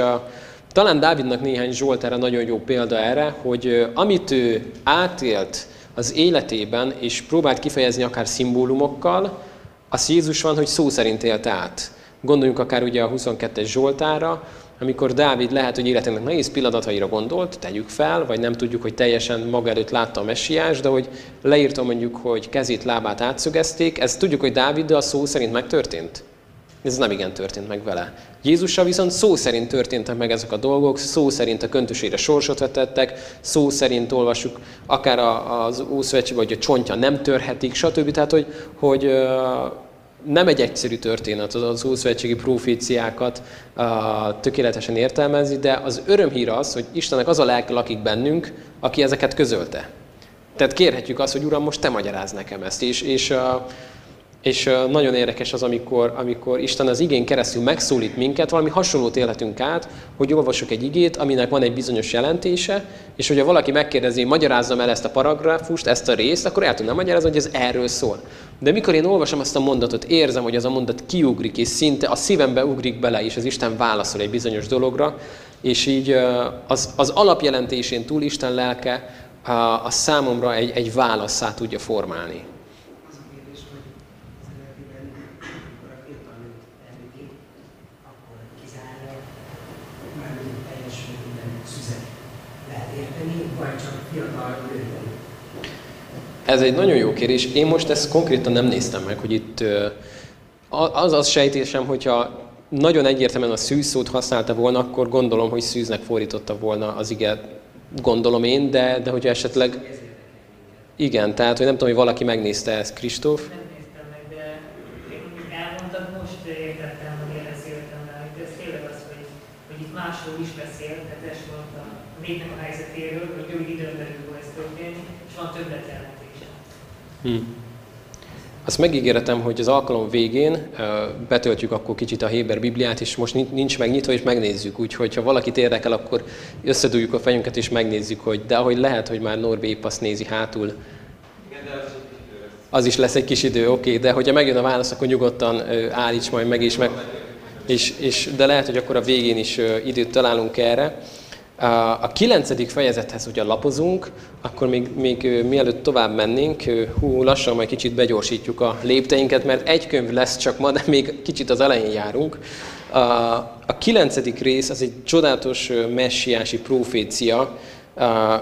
Talán Dávidnak néhány Zsoltára nagyon jó példa erre, hogy amit ő átélt az életében, és próbált kifejezni akár szimbólumokkal, az Jézus van, hogy szó szerint élt át. Gondoljunk akár ugye a 22-es Zsoltára, amikor Dávid lehet, hogy életének nehéz pillanataira gondolt, tegyük fel, vagy nem tudjuk, hogy teljesen maga előtt látta a messiás, de hogy leírta mondjuk, hogy kezét, lábát átszögezték, ez tudjuk, hogy Dáviddal szó szerint megtörtént? Ez nem igen történt meg vele. Jézussal viszont szó szerint történtek meg ezek a dolgok, szó szerint a köntösére sorsot vetettek, szó szerint olvassuk akár az Ószövetségben, hogy a csontja nem törhetik, stb. Tehát, hogy, hogy nem egy egyszerű történet az, Ószövetségi proféciákat tökéletesen értelmezni, de az örömhír az, hogy Istennek az a lelke lakik bennünk, aki ezeket közölte. Tehát kérhetjük azt, hogy Uram, most te magyaráz nekem ezt. És, és és nagyon érdekes az, amikor, amikor Isten az igén keresztül megszólít minket, valami hasonlót élhetünk át, hogy olvasok egy igét, aminek van egy bizonyos jelentése, és hogyha valaki megkérdezi, magyarázzam el ezt a paragrafust, ezt a részt, akkor el tudnám magyarázni, hogy ez erről szól. De mikor én olvasom azt a mondatot, érzem, hogy az a mondat kiugrik, és szinte a szívembe ugrik bele, és az Isten válaszol egy bizonyos dologra, és így az, az alapjelentésén túl Isten lelke a, a számomra egy, egy válaszát tudja formálni. Ez egy nagyon jó kérdés. Én most ezt konkrétan nem néztem meg, hogy itt az az sejtésem, hogyha nagyon egyértelműen a szűz szót használta volna, akkor gondolom, hogy szűznek fordította volna az iget, gondolom én, de, de hogyha esetleg... Igen, tehát, hogy nem tudom, hogy valaki megnézte ezt, Kristóf. Nem néztem meg, de én most értettem, hogy én beszéltem hogy ez tényleg hogy, hogy másról is beszél, tehát ez volt a népnek a helyzetéről, hogy időn belül fog ez történni, és van többlet ellen. Hm. azt megígéretem, hogy az alkalom végén betöltjük akkor kicsit a Héber Bibliát, és most nincs megnyitva, és megnézzük. Úgyhogy ha valakit érdekel, akkor összedújjuk a fejünket, és megnézzük, hogy de ahogy lehet, hogy már Norbi épp azt nézi hátul. Az is lesz egy kis idő, oké, okay, de hogyha megjön a válasz, akkor nyugodtan állíts majd meg, és meg, és, és, de lehet, hogy akkor a végén is időt találunk erre. A kilencedik fejezethez, hogyha lapozunk, akkor még, még mielőtt tovább mennénk, hú, lassan majd kicsit begyorsítjuk a lépteinket, mert egy könyv lesz csak ma, de még kicsit az elején járunk. A kilencedik rész az egy csodálatos messiási profécia,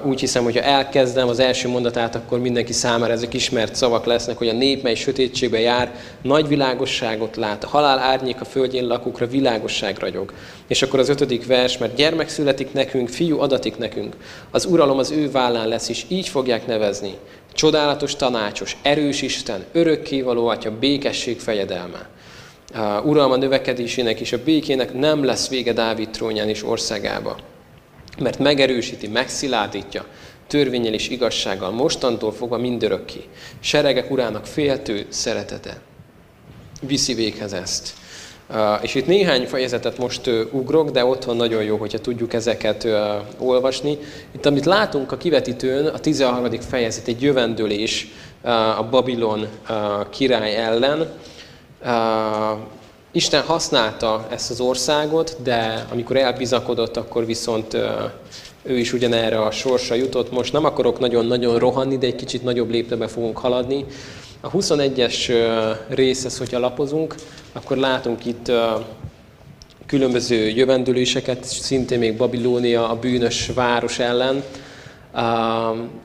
úgy hiszem, hogy ha elkezdem az első mondatát, akkor mindenki számára ezek ismert szavak lesznek, hogy a nép, mely sötétségbe jár, nagy világosságot lát, a halál árnyék a földjén lakókra világosság ragyog. És akkor az ötödik vers, mert gyermek születik nekünk, fiú adatik nekünk. Az uralom az ő vállán lesz, és így fogják nevezni. Csodálatos tanácsos, erős Isten, örökkévaló atya, békesség fejedelme. Uh, uralma növekedésének és a békének nem lesz vége Dávid trónján és országába mert megerősíti, megszilárdítja, törvényel és igazsággal, mostantól fogva mindörökké. Seregek urának féltő szeretete. Viszi véghez ezt. Uh, és itt néhány fejezetet most uh, ugrok, de otthon nagyon jó, hogyha tudjuk ezeket uh, olvasni. Itt, amit látunk a kivetítőn, a 13. fejezet egy jövendőlés a Babilon király ellen. Isten használta ezt az országot, de amikor elbizakodott, akkor viszont ő is ugyanerre a sorsa jutott. Most nem akarok nagyon-nagyon rohanni, de egy kicsit nagyobb léptebe fogunk haladni. A 21-es részhez, hogyha lapozunk, akkor látunk itt különböző jövendőléseket, szintén még Babilónia a bűnös város ellen,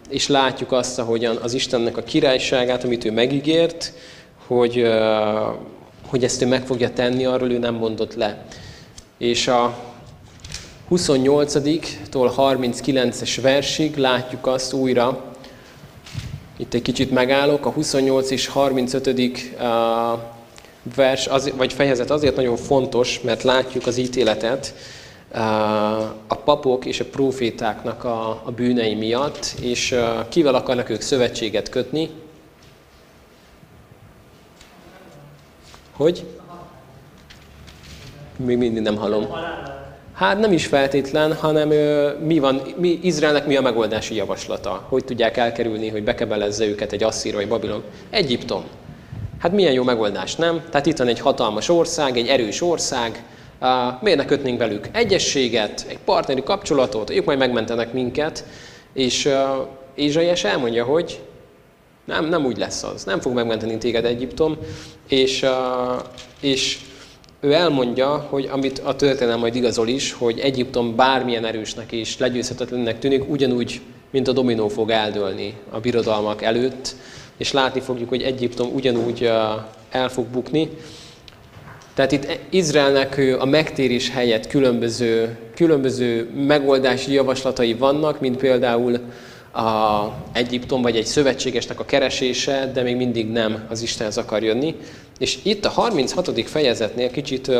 és látjuk azt, ahogyan az Istennek a királyságát, amit ő megígért, hogy hogy ezt ő meg fogja tenni, arról ő nem mondott le. És a 28-tól 39-es versig látjuk azt újra, itt egy kicsit megállok, a 28 és 35. vers, az, vagy fejezet azért nagyon fontos, mert látjuk az ítéletet a papok és a profétáknak a, a bűnei miatt, és kivel akarnak ők szövetséget kötni, Hogy? Még mindig nem hallom. Hát nem is feltétlen, hanem mi van, mi, Izraelnek mi a megoldási javaslata? Hogy tudják elkerülni, hogy bekebelezze őket egy Asszír vagy Babilon? Egyiptom. Hát milyen jó megoldás, nem? Tehát itt van egy hatalmas ország, egy erős ország, uh, miért ne kötnénk velük egyességet, egy partneri kapcsolatot, ők majd megmentenek minket, és Ézsaiás elmondja, hogy nem, nem úgy lesz az. Nem fog megmenteni téged Egyiptom, és, és ő elmondja, hogy amit a történelem majd igazol is, hogy Egyiptom bármilyen erősnek és legyőzhetetlennek tűnik, ugyanúgy, mint a dominó fog eldőlni a birodalmak előtt, és látni fogjuk, hogy Egyiptom ugyanúgy el fog bukni. Tehát itt Izraelnek a megtérés helyett különböző, különböző megoldási javaslatai vannak, mint például a Egyiptom vagy egy szövetségesnek a keresése, de még mindig nem az Istenhez akar jönni. És itt a 36. fejezetnél kicsit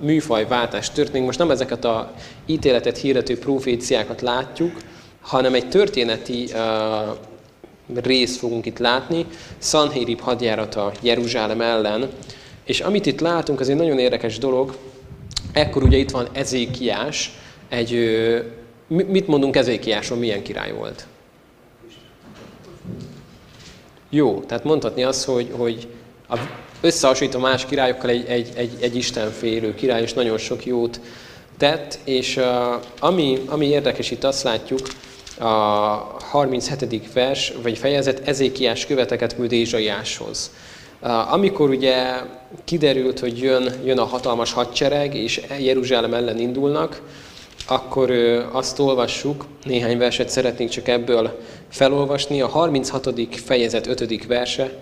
műfajváltás történik. Most nem ezeket a ítéletet hirdető proféciákat látjuk, hanem egy történeti részt fogunk itt látni, Sanhérib hadjárata Jeruzsálem ellen. És amit itt látunk, az egy nagyon érdekes dolog. Ekkor ugye itt van Ezékiás, egy, mit mondunk Ezékiásról, milyen király volt? Jó. Tehát mondhatni azt, hogy, hogy összehasonlítva más királyokkal egy, egy, egy, egy istenfélő király, és nagyon sok jót tett, és uh, ami, ami érdekes itt azt látjuk, a 37. vers, vagy fejezet, Ezékiás követeket küld Ézsaiáshoz. Uh, amikor ugye kiderült, hogy jön, jön a hatalmas hadsereg, és Jeruzsálem ellen indulnak, akkor azt olvassuk, néhány verset szeretnénk csak ebből felolvasni. A 36. fejezet 5. verse,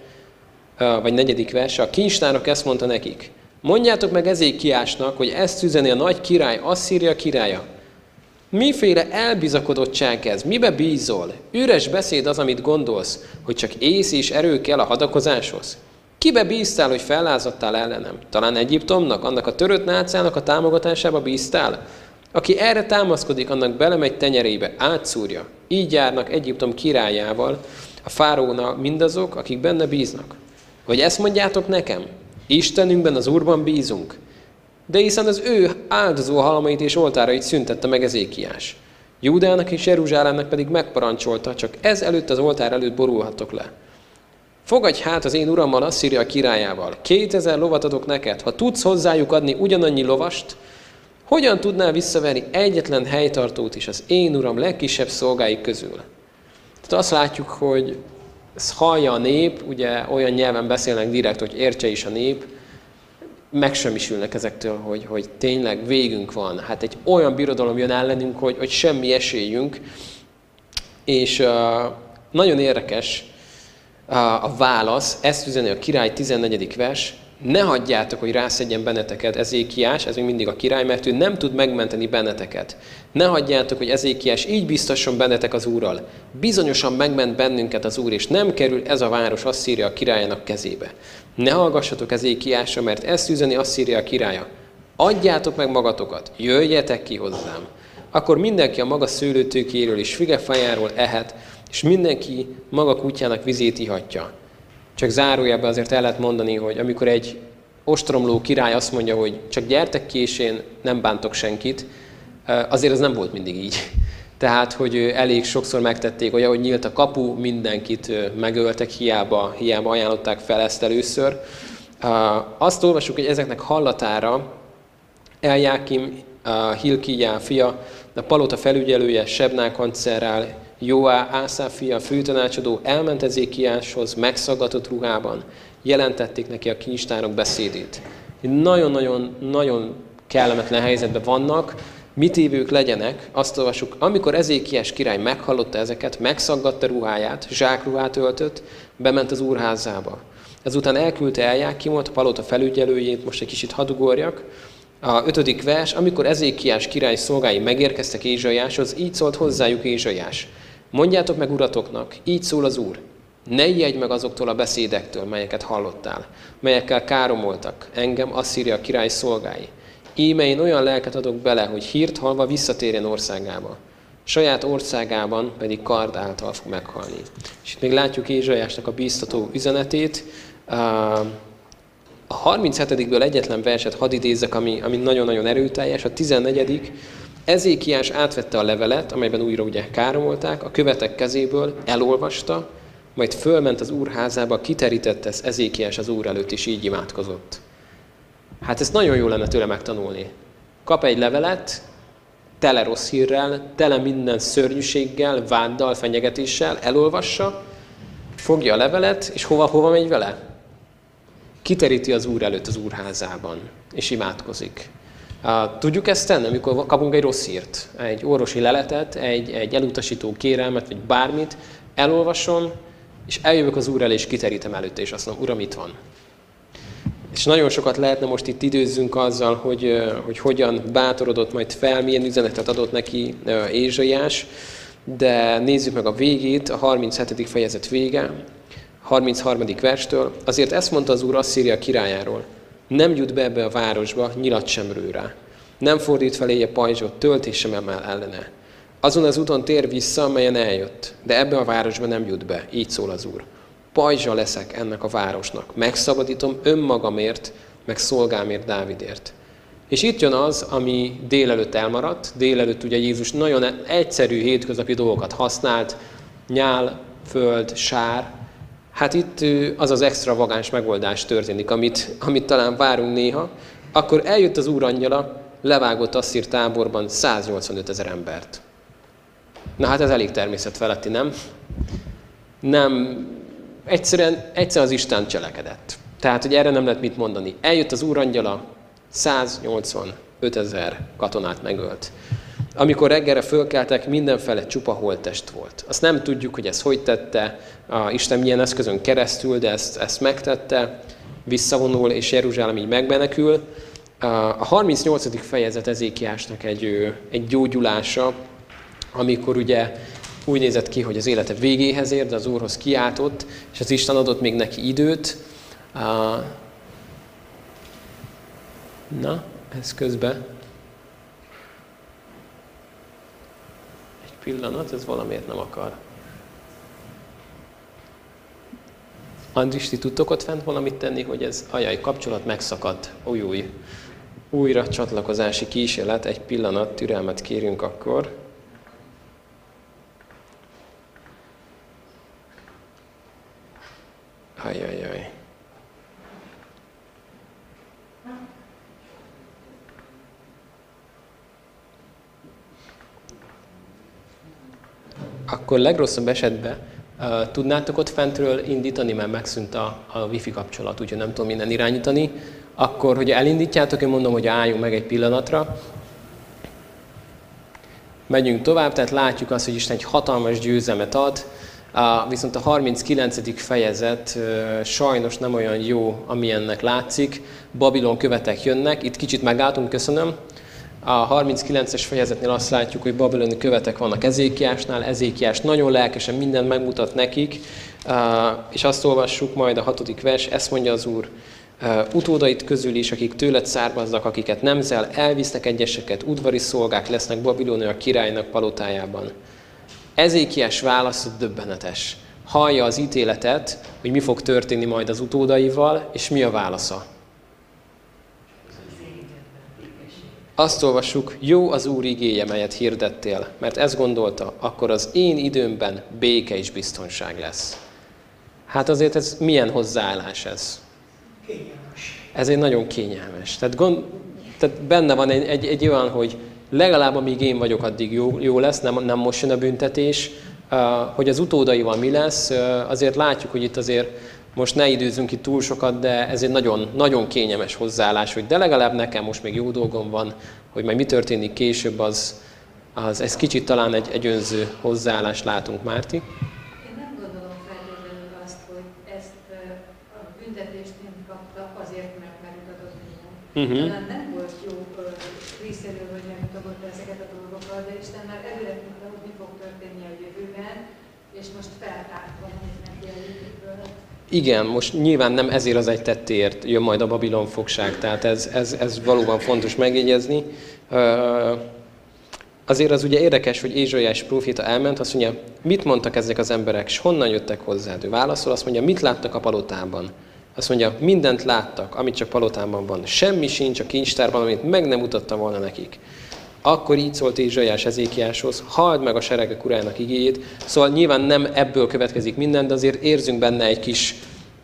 vagy 4. verse, a kincstárok ezt mondta nekik. Mondjátok meg Ezékiásnak, hogy ezt üzeni a nagy király, Asszíria királya. Miféle elbizakodottság ez? Mibe bízol? Üres beszéd az, amit gondolsz, hogy csak ész és erő kell a hadakozáshoz? Kibe bíztál, hogy fellázadtál ellenem? Talán Egyiptomnak, annak a törött nácának a támogatásába bíztál? Aki erre támaszkodik, annak belemegy tenyerébe, átszúrja. Így járnak Egyiptom királyával, a fáróna mindazok, akik benne bíznak. Vagy ezt mondjátok nekem? Istenünkben, az Úrban bízunk. De hiszen az ő áldozó halmait és oltárait szüntette meg Ezékiás. Júdának és Jeruzsálemnek pedig megparancsolta, csak ez előtt az oltár előtt borulhatok le. Fogadj hát az én urammal, Asszíria királyával. Kétezer lovat adok neked. Ha tudsz hozzájuk adni ugyanannyi lovast, hogyan tudnál visszaverni egyetlen helytartót is az én uram legkisebb szolgái közül? Tehát azt látjuk, hogy ezt hallja a nép, ugye olyan nyelven beszélnek direkt, hogy értse is a nép, megsemmisülnek ezektől, hogy, hogy tényleg végünk van. Hát egy olyan birodalom jön ellenünk, hogy, hogy semmi esélyünk. És uh, nagyon érdekes uh, a válasz, ezt üzeni a király 14. vers, ne hagyjátok, hogy rászedjen benneteket Ezékiás, ez még mindig a király, mert ő nem tud megmenteni benneteket. Ne hagyjátok, hogy Ezékiás így biztosan bennetek az Úrral. Bizonyosan megment bennünket az Úr, és nem kerül ez a város Asszíria királyának kezébe. Ne hallgassatok Ezékiásra, mert ezt üzeni Asszíria királya. Adjátok meg magatokat, jöjjetek ki hozzám. Akkor mindenki a maga szőlőtőkéről és figefájáról ehet, és mindenki maga kutyának vizét ihatja. Csak zárójában azért el lehet mondani, hogy amikor egy ostromló király azt mondja, hogy csak gyertek ki, és én nem bántok senkit, azért az nem volt mindig így. *laughs* Tehát, hogy elég sokszor megtették, hogy ahogy nyílt a kapu, mindenkit megöltek, hiába, hiába ajánlották fel ezt először. Azt olvasjuk, hogy ezeknek hallatára Eljákim, Hilkiá fia, a palota felügyelője, Sebná kancellár, Joá, Ászá fia, főtanácsadó elment Ezékiáshoz megszaggatott ruhában, jelentették neki a kincstárok beszédét. Nagyon-nagyon nagyon kellemetlen helyzetben vannak, mit évők legyenek, azt olvasjuk, amikor Ezékiás király meghallotta ezeket, megszaggatta ruháját, zsákruhát öltött, bement az úrházába. Ezután elküldte Eljákimot, palota felügyelőjét, most egy kicsit hadugorjak, a ötödik vers, amikor Ezékiás király szolgái megérkeztek Ézsaiáshoz, így szólt hozzájuk Ézsaiás. Mondjátok meg uratoknak, így szól az Úr, ne ijedj meg azoktól a beszédektől, melyeket hallottál, melyekkel káromoltak engem, Asszíria király szolgái. Íme én olyan lelket adok bele, hogy hírt halva visszatérjen országába. Saját országában pedig kard által fog meghalni. És itt még látjuk Ézsajásnak a bíztató üzenetét. A 37-ből egyetlen verset hadd idézzek, ami, nagyon-nagyon erőteljes. A 14 Ezékiás átvette a levelet, amelyben újra ugye káromolták, a követek kezéből, elolvasta, majd fölment az úrházába, kiterítette ezt Ezékiás az úr előtt, és így imádkozott. Hát ezt nagyon jó lenne tőle megtanulni. Kap egy levelet, tele rossz hírrel, tele minden szörnyűséggel, váddal, fenyegetéssel, elolvassa, fogja a levelet, és hova-hova megy vele? Kiteríti az úr előtt az úrházában, és imádkozik. Tudjuk ezt tenni, amikor kapunk egy rossz hírt, egy orvosi leletet, egy, egy elutasító kérelmet, vagy bármit, elolvasom, és eljövök az Úr elé, és kiterítem előtte, és azt mondom, Uram, itt van. És nagyon sokat lehetne most itt időzzünk azzal, hogy, hogy hogyan bátorodott majd fel, milyen üzenetet adott neki Ézsaiás, de nézzük meg a végét, a 37. fejezet vége, 33. verstől. Azért ezt mondta az Úr Asszíria királyáról, nem jut be ebbe a városba, nyilat sem rő rá. Nem fordít feléje pajzsot, töltés sem emel ellene. Azon az úton tér vissza, amelyen eljött, de ebbe a városba nem jut be, így szól az Úr. Pajzsa leszek ennek a városnak, megszabadítom önmagamért, meg szolgámért Dávidért. És itt jön az, ami délelőtt elmaradt. Délelőtt ugye Jézus nagyon egyszerű hétköznapi dolgokat használt, nyál, föld, sár, Hát itt az az extravagáns megoldás történik, amit, amit talán várunk néha. Akkor eljött az úrangyala, levágott Asszír táborban 185 ezer embert. Na hát ez elég természetfeletti, nem? Nem, egyszerűen, egyszerűen az Isten cselekedett. Tehát, hogy erre nem lehet mit mondani. Eljött az úrangyala, 185 ezer katonát megölt. Amikor reggelre fölkeltek, mindenfele csupa holttest volt. Azt nem tudjuk, hogy ez hogy tette, a Isten milyen eszközön keresztül, de ezt, ezt megtette, visszavonul, és Jeruzsálem így megbenekül. A 38. fejezet Ezékiásnak egy, egy gyógyulása, amikor ugye úgy nézett ki, hogy az élete végéhez ér, de az Úrhoz kiáltott, és az Isten adott még neki időt. Na, ez közben. Pillanat, ez valamiért nem akar. Andris, ti tudtok ott fent valamit tenni, hogy ez ajaj, kapcsolat megszakadt. Új, új. Újra csatlakozási kísérlet, egy pillanat, türelmet kérünk akkor. Ajajaj. Akkor legrosszabb esetben uh, tudnátok ott fentről indítani, mert megszűnt a, a wifi kapcsolat, úgyhogy nem tudom minden irányítani. Akkor, hogy elindítjátok, én mondom, hogy álljunk meg egy pillanatra. Megyünk tovább, tehát látjuk azt, hogy Isten egy hatalmas győzelmet ad, viszont a 39. fejezet sajnos nem olyan jó, amilyennek látszik. Babilon követek jönnek. Itt kicsit megálltunk, köszönöm. A 39-es fejezetnél azt látjuk, hogy babiloni követek vannak Ezékiásnál. Ezékiás nagyon lelkesen mindent megmutat nekik. És azt olvassuk majd a hatodik vers, ezt mondja az Úr, utódait közül is, akik tőled származnak, akiket nemzel, elvisznek egyeseket, udvari szolgák lesznek Babilonia királynak palotájában. Ezékies válasz döbbenetes. Hallja az ítéletet, hogy mi fog történni majd az utódaival, és mi a válasza. Azt olvassuk, jó az Úr igéje, melyet hirdettél, mert ezt gondolta, akkor az én időmben béke és biztonság lesz. Hát azért ez milyen hozzáállás ez? Kényelmes. Ez egy nagyon kényelmes. Tehát, gond, tehát benne van egy, egy, egy olyan, hogy legalább amíg én vagyok, addig jó, jó lesz, nem, nem most jön a büntetés. Hogy az utódaival mi lesz, azért látjuk, hogy itt azért most ne időzünk itt túl sokat, de ez egy nagyon, nagyon kényelmes hozzáállás, hogy de legalább nekem most még jó dolgom van, hogy majd mi történik később, az, az ez kicsit talán egy, egy önző hozzáállást látunk, Márti. Én nem gondolom feltétlenül azt, hogy ezt a büntetést nem kapta azért, mert megmutatott minden. Uh-huh. Talán nem volt jó részéről, hogy megmutatott ezeket a dolgokat, de Isten már előre tudta, hogy mi fog történni a jövőben, és most feltárta, hogy neki a jövőből. Igen, most nyilván nem ezért az egy tettéért jön majd a Babilon fogság, tehát ez, ez, ez valóban fontos megjegyezni. Azért az ugye érdekes, hogy Ézsaiás próféta elment, azt mondja, mit mondtak ezek az emberek, és honnan jöttek hozzád? Ő válaszol, azt mondja, mit láttak a palotában? Azt mondja, mindent láttak, amit csak palotában van. Semmi sincs a kincstárban, amit meg nem mutatta volna nekik. Akkor így szólt Ézsaiás Ezékiáshoz, halld meg a seregek urának igéjét. Szóval nyilván nem ebből következik minden, de azért érzünk benne egy kis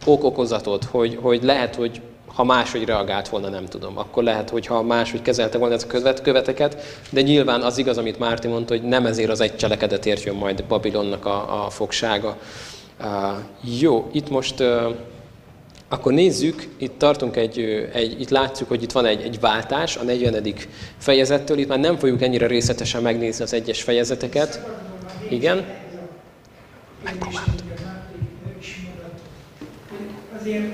okokozatot, hogy, hogy lehet, hogy ha máshogy reagált volna, nem tudom. Akkor lehet, hogy ha máshogy kezelte volna ezt a követ, követeket, de nyilván az igaz, amit Márti mondta, hogy nem ezért az egy cselekedetért jön majd Babilonnak a, a fogsága. Uh, jó, itt most uh, akkor nézzük, itt tartunk egy, egy, itt látjuk, hogy itt van egy, egy váltás a 40. fejezettől, itt már nem fogjuk ennyire részletesen megnézni az egyes fejezeteket. Igen? Azért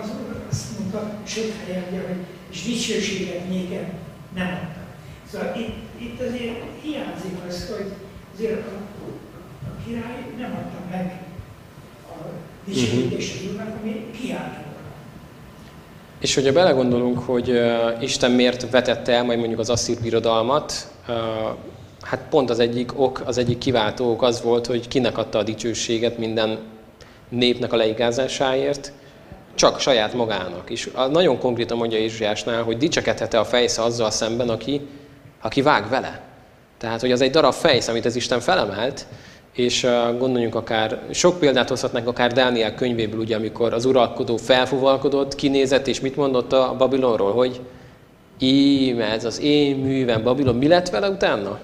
az azt mondta, sok helyen, hogy és dicsőséget nékem nem adtak. Szóval itt, itt azért hiányzik az, hogy azért a, a király nem adta meg dicsőítés uh-huh. ami kiáltó. És hogyha belegondolunk, hogy uh, Isten miért vetette el majd mondjuk az asszír birodalmat, uh, hát pont az egyik ok, az egyik kiváltó ok az volt, hogy kinek adta a dicsőséget minden népnek a leigázásáért, csak saját magának. És nagyon konkrétan mondja Ézsiásnál, hogy dicsekedhet-e a fejsze azzal szemben, aki, aki vág vele. Tehát, hogy az egy darab fejsz, amit az Isten felemelt, és gondoljunk akár, sok példát hozhatnánk akár Dániel könyvéből, ugye, amikor az uralkodó felfuvalkodott, kinézett, és mit mondott a Babilonról, hogy íme ez az én művem, Babilon, mi lett vele utána?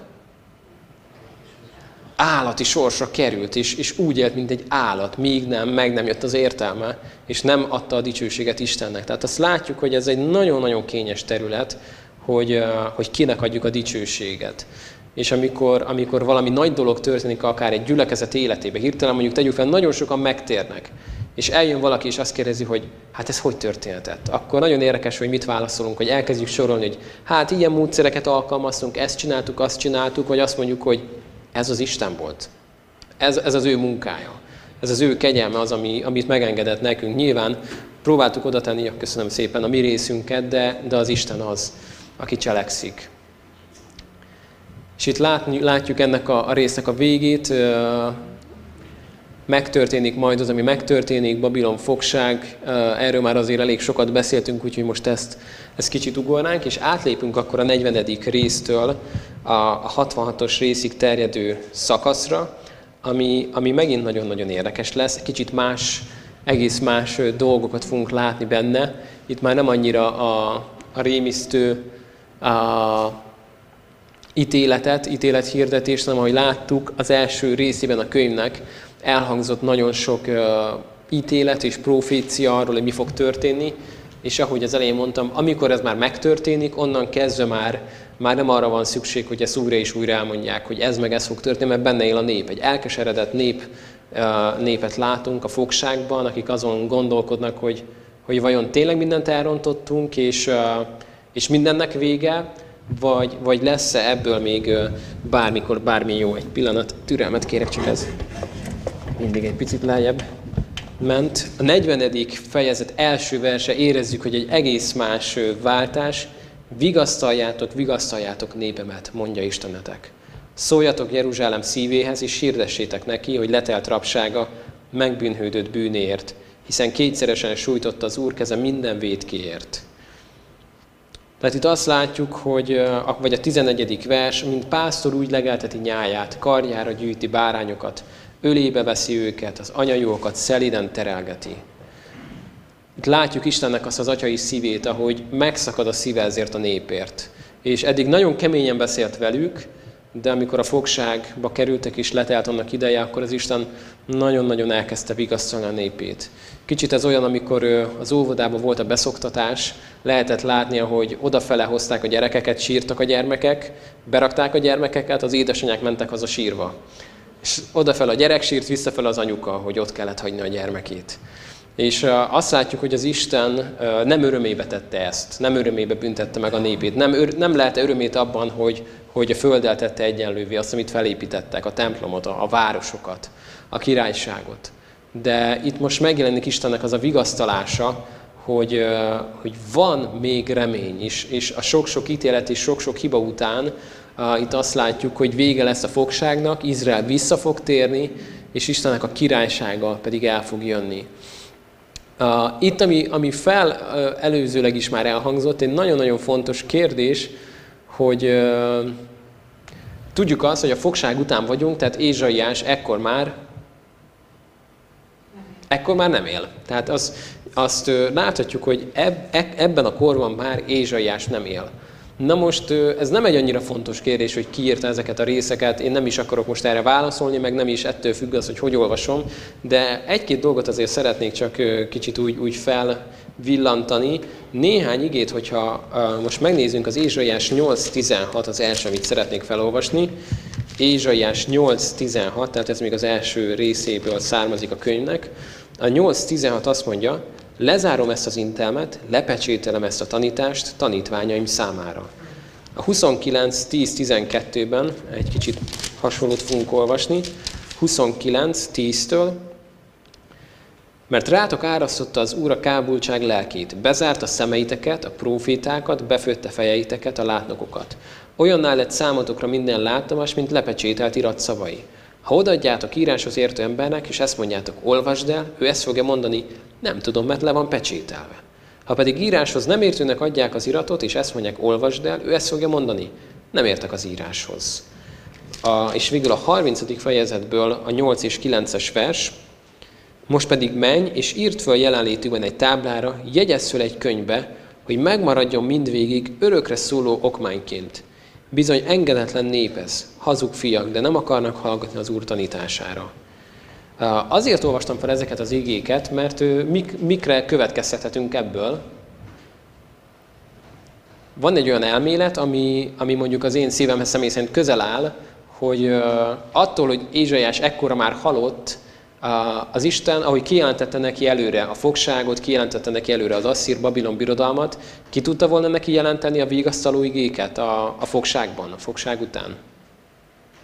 Állati sorsra került, és, és úgy élt, mint egy állat, míg nem, meg nem jött az értelme, és nem adta a dicsőséget Istennek. Tehát azt látjuk, hogy ez egy nagyon-nagyon kényes terület, hogy, hogy kinek adjuk a dicsőséget és amikor, amikor valami nagy dolog történik akár egy gyülekezet életébe, hirtelen mondjuk tegyük fel, nagyon sokan megtérnek, és eljön valaki, és azt kérdezi, hogy hát ez hogy történhetett? Akkor nagyon érdekes, hogy mit válaszolunk, hogy elkezdjük sorolni, hogy hát ilyen módszereket alkalmaztunk, ezt csináltuk, azt csináltuk, vagy azt mondjuk, hogy ez az Isten volt. Ez, ez az ő munkája. Ez az ő kegyelme az, ami, amit megengedett nekünk. Nyilván próbáltuk oda tenni, köszönöm szépen, a mi részünket, de, de az Isten az, aki cselekszik. És itt látni, látjuk ennek a, a résznek a végét. megtörténik majd az, ami megtörténik, Babilon fogság, erről már azért elég sokat beszéltünk, úgyhogy most ezt, ezt kicsit ugornánk, és átlépünk akkor a 40. résztől a 66-os részig terjedő szakaszra, ami, ami megint nagyon-nagyon érdekes lesz, kicsit más, egész más dolgokat fogunk látni benne. Itt már nem annyira a, a rémisztő a ítéletet, ítélethirdetést, hanem ahogy láttuk, az első részében a könyvnek elhangzott nagyon sok ítélet és profécia arról, hogy mi fog történni, és ahogy az elején mondtam, amikor ez már megtörténik, onnan kezdve már, már nem arra van szükség, hogy ezt újra és újra elmondják, hogy ez meg ez fog történni, mert benne él a nép. Egy elkeseredett nép, népet látunk a fogságban, akik azon gondolkodnak, hogy, hogy vajon tényleg mindent elrontottunk, és, és mindennek vége, vagy, vagy lesz-e ebből még bármikor bármi jó. Egy pillanat, türelmet kérek, csak ez mindig egy picit lejjebb ment. A 40. fejezet első verse érezzük, hogy egy egész más váltás. Vigasztaljátok, vigasztaljátok népemet, mondja Istenetek. Szóljatok Jeruzsálem szívéhez, és hirdessétek neki, hogy letelt rabsága megbűnhődött bűnéért, hiszen kétszeresen sújtotta az Úr keze minden védkéért. Tehát itt azt látjuk, hogy, vagy a 11. vers, mint pásztor úgy legelteti nyáját, karjára gyűjti bárányokat, ölébe veszi őket, az anyajókat szeliden terelgeti. Itt látjuk Istennek azt az atyai szívét, ahogy megszakad a szíve ezért a népért. És eddig nagyon keményen beszélt velük, de amikor a fogságba kerültek és letelt annak ideje, akkor az Isten nagyon-nagyon elkezdte vigasztalni a népét. Kicsit ez olyan, amikor az óvodában volt a beszoktatás, lehetett látni, hogy odafele hozták a gyerekeket, sírtak a gyermekek, berakták a gyermekeket, az édesanyák mentek haza sírva. És odafel a gyerek sírt, visszafel az anyuka, hogy ott kellett hagyni a gyermekét. És azt látjuk, hogy az Isten nem örömébe tette ezt, nem örömébe büntette meg a népét. Nem, nem lehet örömét abban, hogy, hogy a földdel tette egyenlővé azt, amit felépítettek, a templomot, a, a városokat, a királyságot. De itt most megjelenik Istennek az a vigasztalása, hogy, hogy van még remény is, és a sok-sok ítélet és sok-sok hiba után itt azt látjuk, hogy vége lesz a fogságnak, Izrael vissza fog térni, és Istennek a királysága pedig el fog jönni. Itt, ami, ami fel előzőleg is már elhangzott, egy nagyon-nagyon fontos kérdés, hogy tudjuk azt, hogy a fogság után vagyunk, tehát Ézsaiás ekkor már ekkor már nem él. Tehát az, azt láthatjuk, hogy eb, e, ebben a korban már Ézsaiás nem él. Na most ez nem egy annyira fontos kérdés, hogy ki írta ezeket a részeket, én nem is akarok most erre válaszolni, meg nem is ettől függ az, hogy hogy olvasom, de egy-két dolgot azért szeretnék csak kicsit úgy, úgy felvillantani. Néhány igét, hogyha most megnézzünk, az Ézsaiás 8.16 az első, amit szeretnék felolvasni. Ézsaiás 8.16, tehát ez még az első részéből származik a könyvnek. A 8.16 azt mondja, lezárom ezt az intelmet, lepecsételem ezt a tanítást tanítványaim számára. A 29.10.12-ben egy kicsit hasonlót fogunk olvasni. 29.10-től mert rátok árasztotta az Úr a kábultság lelkét, bezárt a szemeiteket, a profétákat, befőtte fejeiteket, a látnokokat. Olyannál lett számotokra minden látomás, mint lepecsételt irat szavai. Ha odaadjátok íráshoz értő embernek, és ezt mondjátok, olvasd el, ő ezt fogja mondani, nem tudom, mert le van pecsételve. Ha pedig íráshoz nem értőnek adják az iratot, és ezt mondják, olvasd el, ő ezt fogja mondani, nem értek az íráshoz. A, és végül a 30. fejezetből a 8 és 9-es vers, most pedig menj, és írd föl jelenlétűben egy táblára, jegyezz föl egy könyvbe, hogy megmaradjon mindvégig örökre szóló okmányként. Bizony engedetlen népez, hazug fiak, de nem akarnak hallgatni az Úr tanítására. Azért olvastam fel ezeket az igéket, mert mik, mikre következtethetünk ebből. Van egy olyan elmélet, ami, ami mondjuk az én szívemhez személy szerint közel áll, hogy attól, hogy Ézsaiás ekkora már halott, az Isten, ahogy kijelentette neki előre a fogságot, kijelentette neki előre az Asszír Babilon birodalmat, ki tudta volna neki jelenteni a vigasztaló igéket a, a fogságban, a fogság után?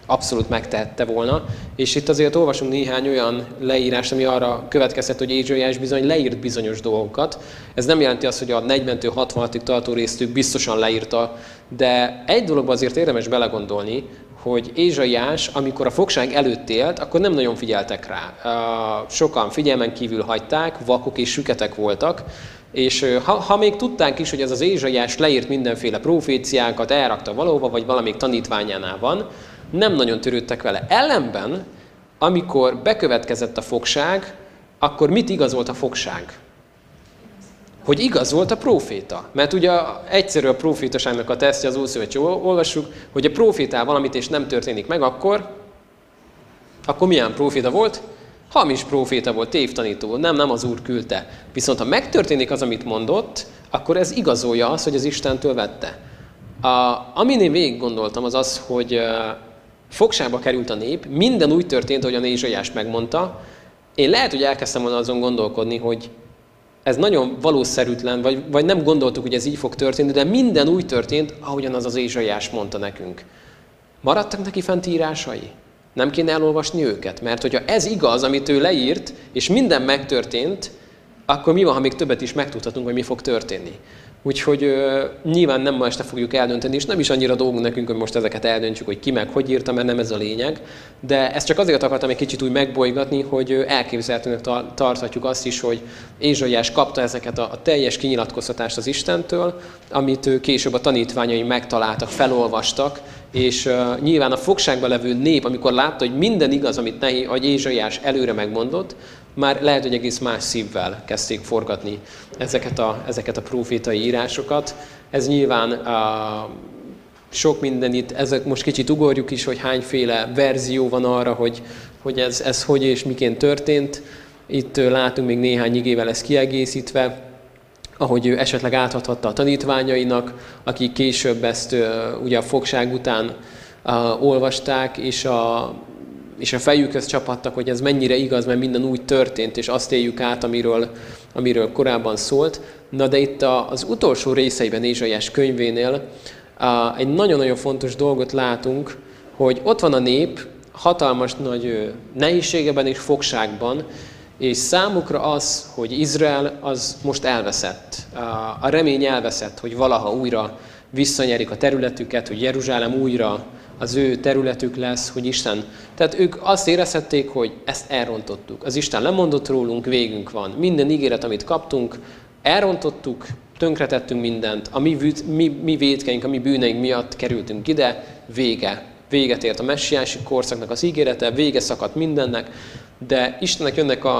Abszolút megtehette volna. És itt azért olvasunk néhány olyan leírást, ami arra következhet, hogy Ézsaiás bizony leírt bizonyos dolgokat. Ez nem jelenti azt, hogy a 40 66 tartó részt biztosan leírta, de egy dologban azért érdemes belegondolni, hogy Ézsaiás, amikor a fogság előtt élt, akkor nem nagyon figyeltek rá. Sokan figyelmen kívül hagyták, vakok és süketek voltak, és ha, ha még tudták is, hogy ez az Ézsaiás leírt mindenféle proféciákat, elrakta valahova, vagy valamelyik tanítványánál van, nem nagyon törődtek vele. Ellenben, amikor bekövetkezett a fogság, akkor mit igazolt a fogság? Hogy igaz volt a proféta. Mert ugye egyszerű a profétaságnak a tesztje az Ószövetség, olvassuk, hogy a profétál valamit és nem történik meg, akkor, akkor milyen proféta volt? Hamis proféta volt, tévtanító, nem, nem az Úr küldte. Viszont ha megtörténik az, amit mondott, akkor ez igazolja azt, hogy az Istentől vette. A, amin én végig gondoltam, az az, hogy fogságba került a nép, minden úgy történt, ahogy a Nézsaiás megmondta. Én lehet, hogy elkezdtem volna azon gondolkodni, hogy ez nagyon valószerűtlen, vagy, vagy nem gondoltuk, hogy ez így fog történni, de minden úgy történt, ahogyan az az Ézsaiás mondta nekünk. Maradtak neki fent írásai? Nem kéne elolvasni őket? Mert hogyha ez igaz, amit ő leírt, és minden megtörtént, akkor mi van, ha még többet is megtudhatunk, hogy mi fog történni? Úgyhogy ö, nyilván nem ma este fogjuk eldönteni, és nem is annyira dolgunk nekünk, hogy most ezeket eldöntjük, hogy ki meg hogy írta, mert nem ez a lényeg. De ezt csak azért akartam egy kicsit úgy megbolygatni, hogy elképzelhetőnek tarthatjuk azt is, hogy Ézsaiás kapta ezeket a, a teljes kinyilatkoztatást az Istentől, amit ő később a tanítványai megtaláltak, felolvastak, és uh, nyilván a fogságban levő nép, amikor látta, hogy minden igaz, amit nehi, hogy Ézsaiás előre megmondott, már lehet, hogy egész más szívvel kezdték forgatni ezeket a, ezeket a profétai írásokat. Ez nyilván uh, sok minden itt, ezek most kicsit ugorjuk is, hogy hányféle verzió van arra, hogy, hogy ez, ez hogy és miként történt. Itt látunk még néhány igével ezt kiegészítve, ahogy ő esetleg átadhatta a tanítványainak, akik később ezt ugye a fogság után uh, olvasták, és a és a fejükhöz csapattak, hogy ez mennyire igaz, mert minden úgy történt, és azt éljük át, amiről, amiről korábban szólt. Na de itt az utolsó részeiben Ézsaiás könyvénél egy nagyon-nagyon fontos dolgot látunk, hogy ott van a nép, hatalmas nagy nehézségeben és fogságban, és számukra az, hogy Izrael az most elveszett. A remény elveszett, hogy valaha újra visszanyerik a területüket, hogy Jeruzsálem újra az ő területük lesz, hogy Isten. Tehát ők azt érezhették, hogy ezt elrontottuk. Az Isten lemondott rólunk, végünk van. Minden ígéret, amit kaptunk, elrontottuk, tönkretettünk mindent, a mi, mi, mi védkeink, a mi bűneink miatt kerültünk ide, vége. Véget ért a messiási korszaknak az ígérete, vége szakadt mindennek, de Istennek jönnek a,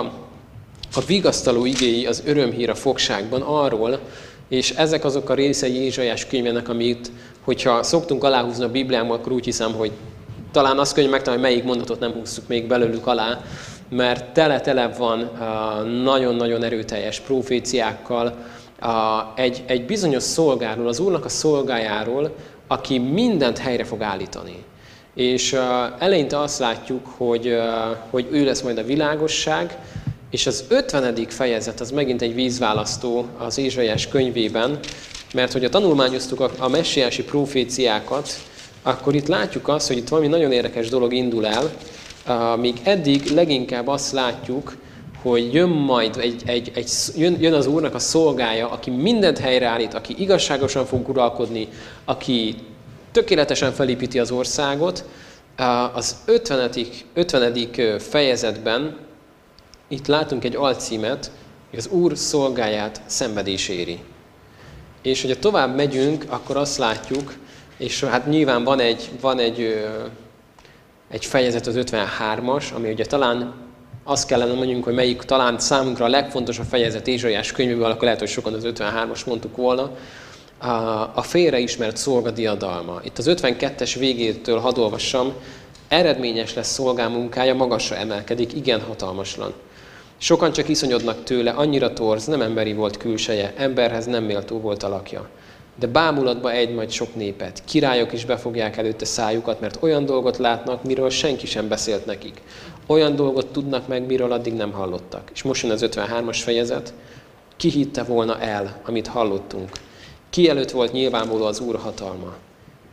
a vigasztaló igéi, az örömhír a fogságban arról, és ezek azok a részei Ézsaiás könyvének, amit, hogyha szoktunk aláhúzni a Bibliámmal, akkor úgy hiszem, hogy talán azt könnyű megtalálni, melyik mondatot nem húzzuk még belőlük alá, mert tele-tele van nagyon-nagyon erőteljes proféciákkal, egy, egy bizonyos szolgáról, az Úrnak a szolgájáról, aki mindent helyre fog állítani. És eleinte azt látjuk, hogy, hogy ő lesz majd a világosság, és az 50. fejezet az megint egy vízválasztó az Ézsaiás könyvében, mert hogy a tanulmányoztuk a, a messiási proféciákat, akkor itt látjuk azt, hogy itt valami nagyon érdekes dolog indul el, míg eddig leginkább azt látjuk, hogy jön majd egy, egy, egy, jön, jön az Úrnak a szolgája, aki mindent helyreállít, aki igazságosan fog uralkodni, aki tökéletesen felépíti az országot. Az 50. 50. fejezetben itt látunk egy alcímet, hogy az Úr szolgáját szenvedés éri. És hogyha tovább megyünk, akkor azt látjuk, és hát nyilván van egy, van egy, egy fejezet az 53-as, ami ugye talán azt kellene mondjunk, hogy melyik talán számunkra a legfontosabb fejezet Ézsaiás könyvéből, akkor lehet, hogy sokan az 53-as mondtuk volna, a félreismert szolga diadalma. Itt az 52-es végétől hadd olvassam, eredményes lesz szolgámunkája, magasra emelkedik, igen hatalmaslan. Sokan csak iszonyodnak tőle, annyira torz, nem emberi volt külseje, emberhez nem méltó volt alakja. De bámulatba egy majd sok népet, királyok is befogják előtte szájukat, mert olyan dolgot látnak, miről senki sem beszélt nekik. Olyan dolgot tudnak meg, miről addig nem hallottak. És most jön az 53-as fejezet. Ki hitte volna el, amit hallottunk? Ki előtt volt nyilvánvaló az Úr hatalma?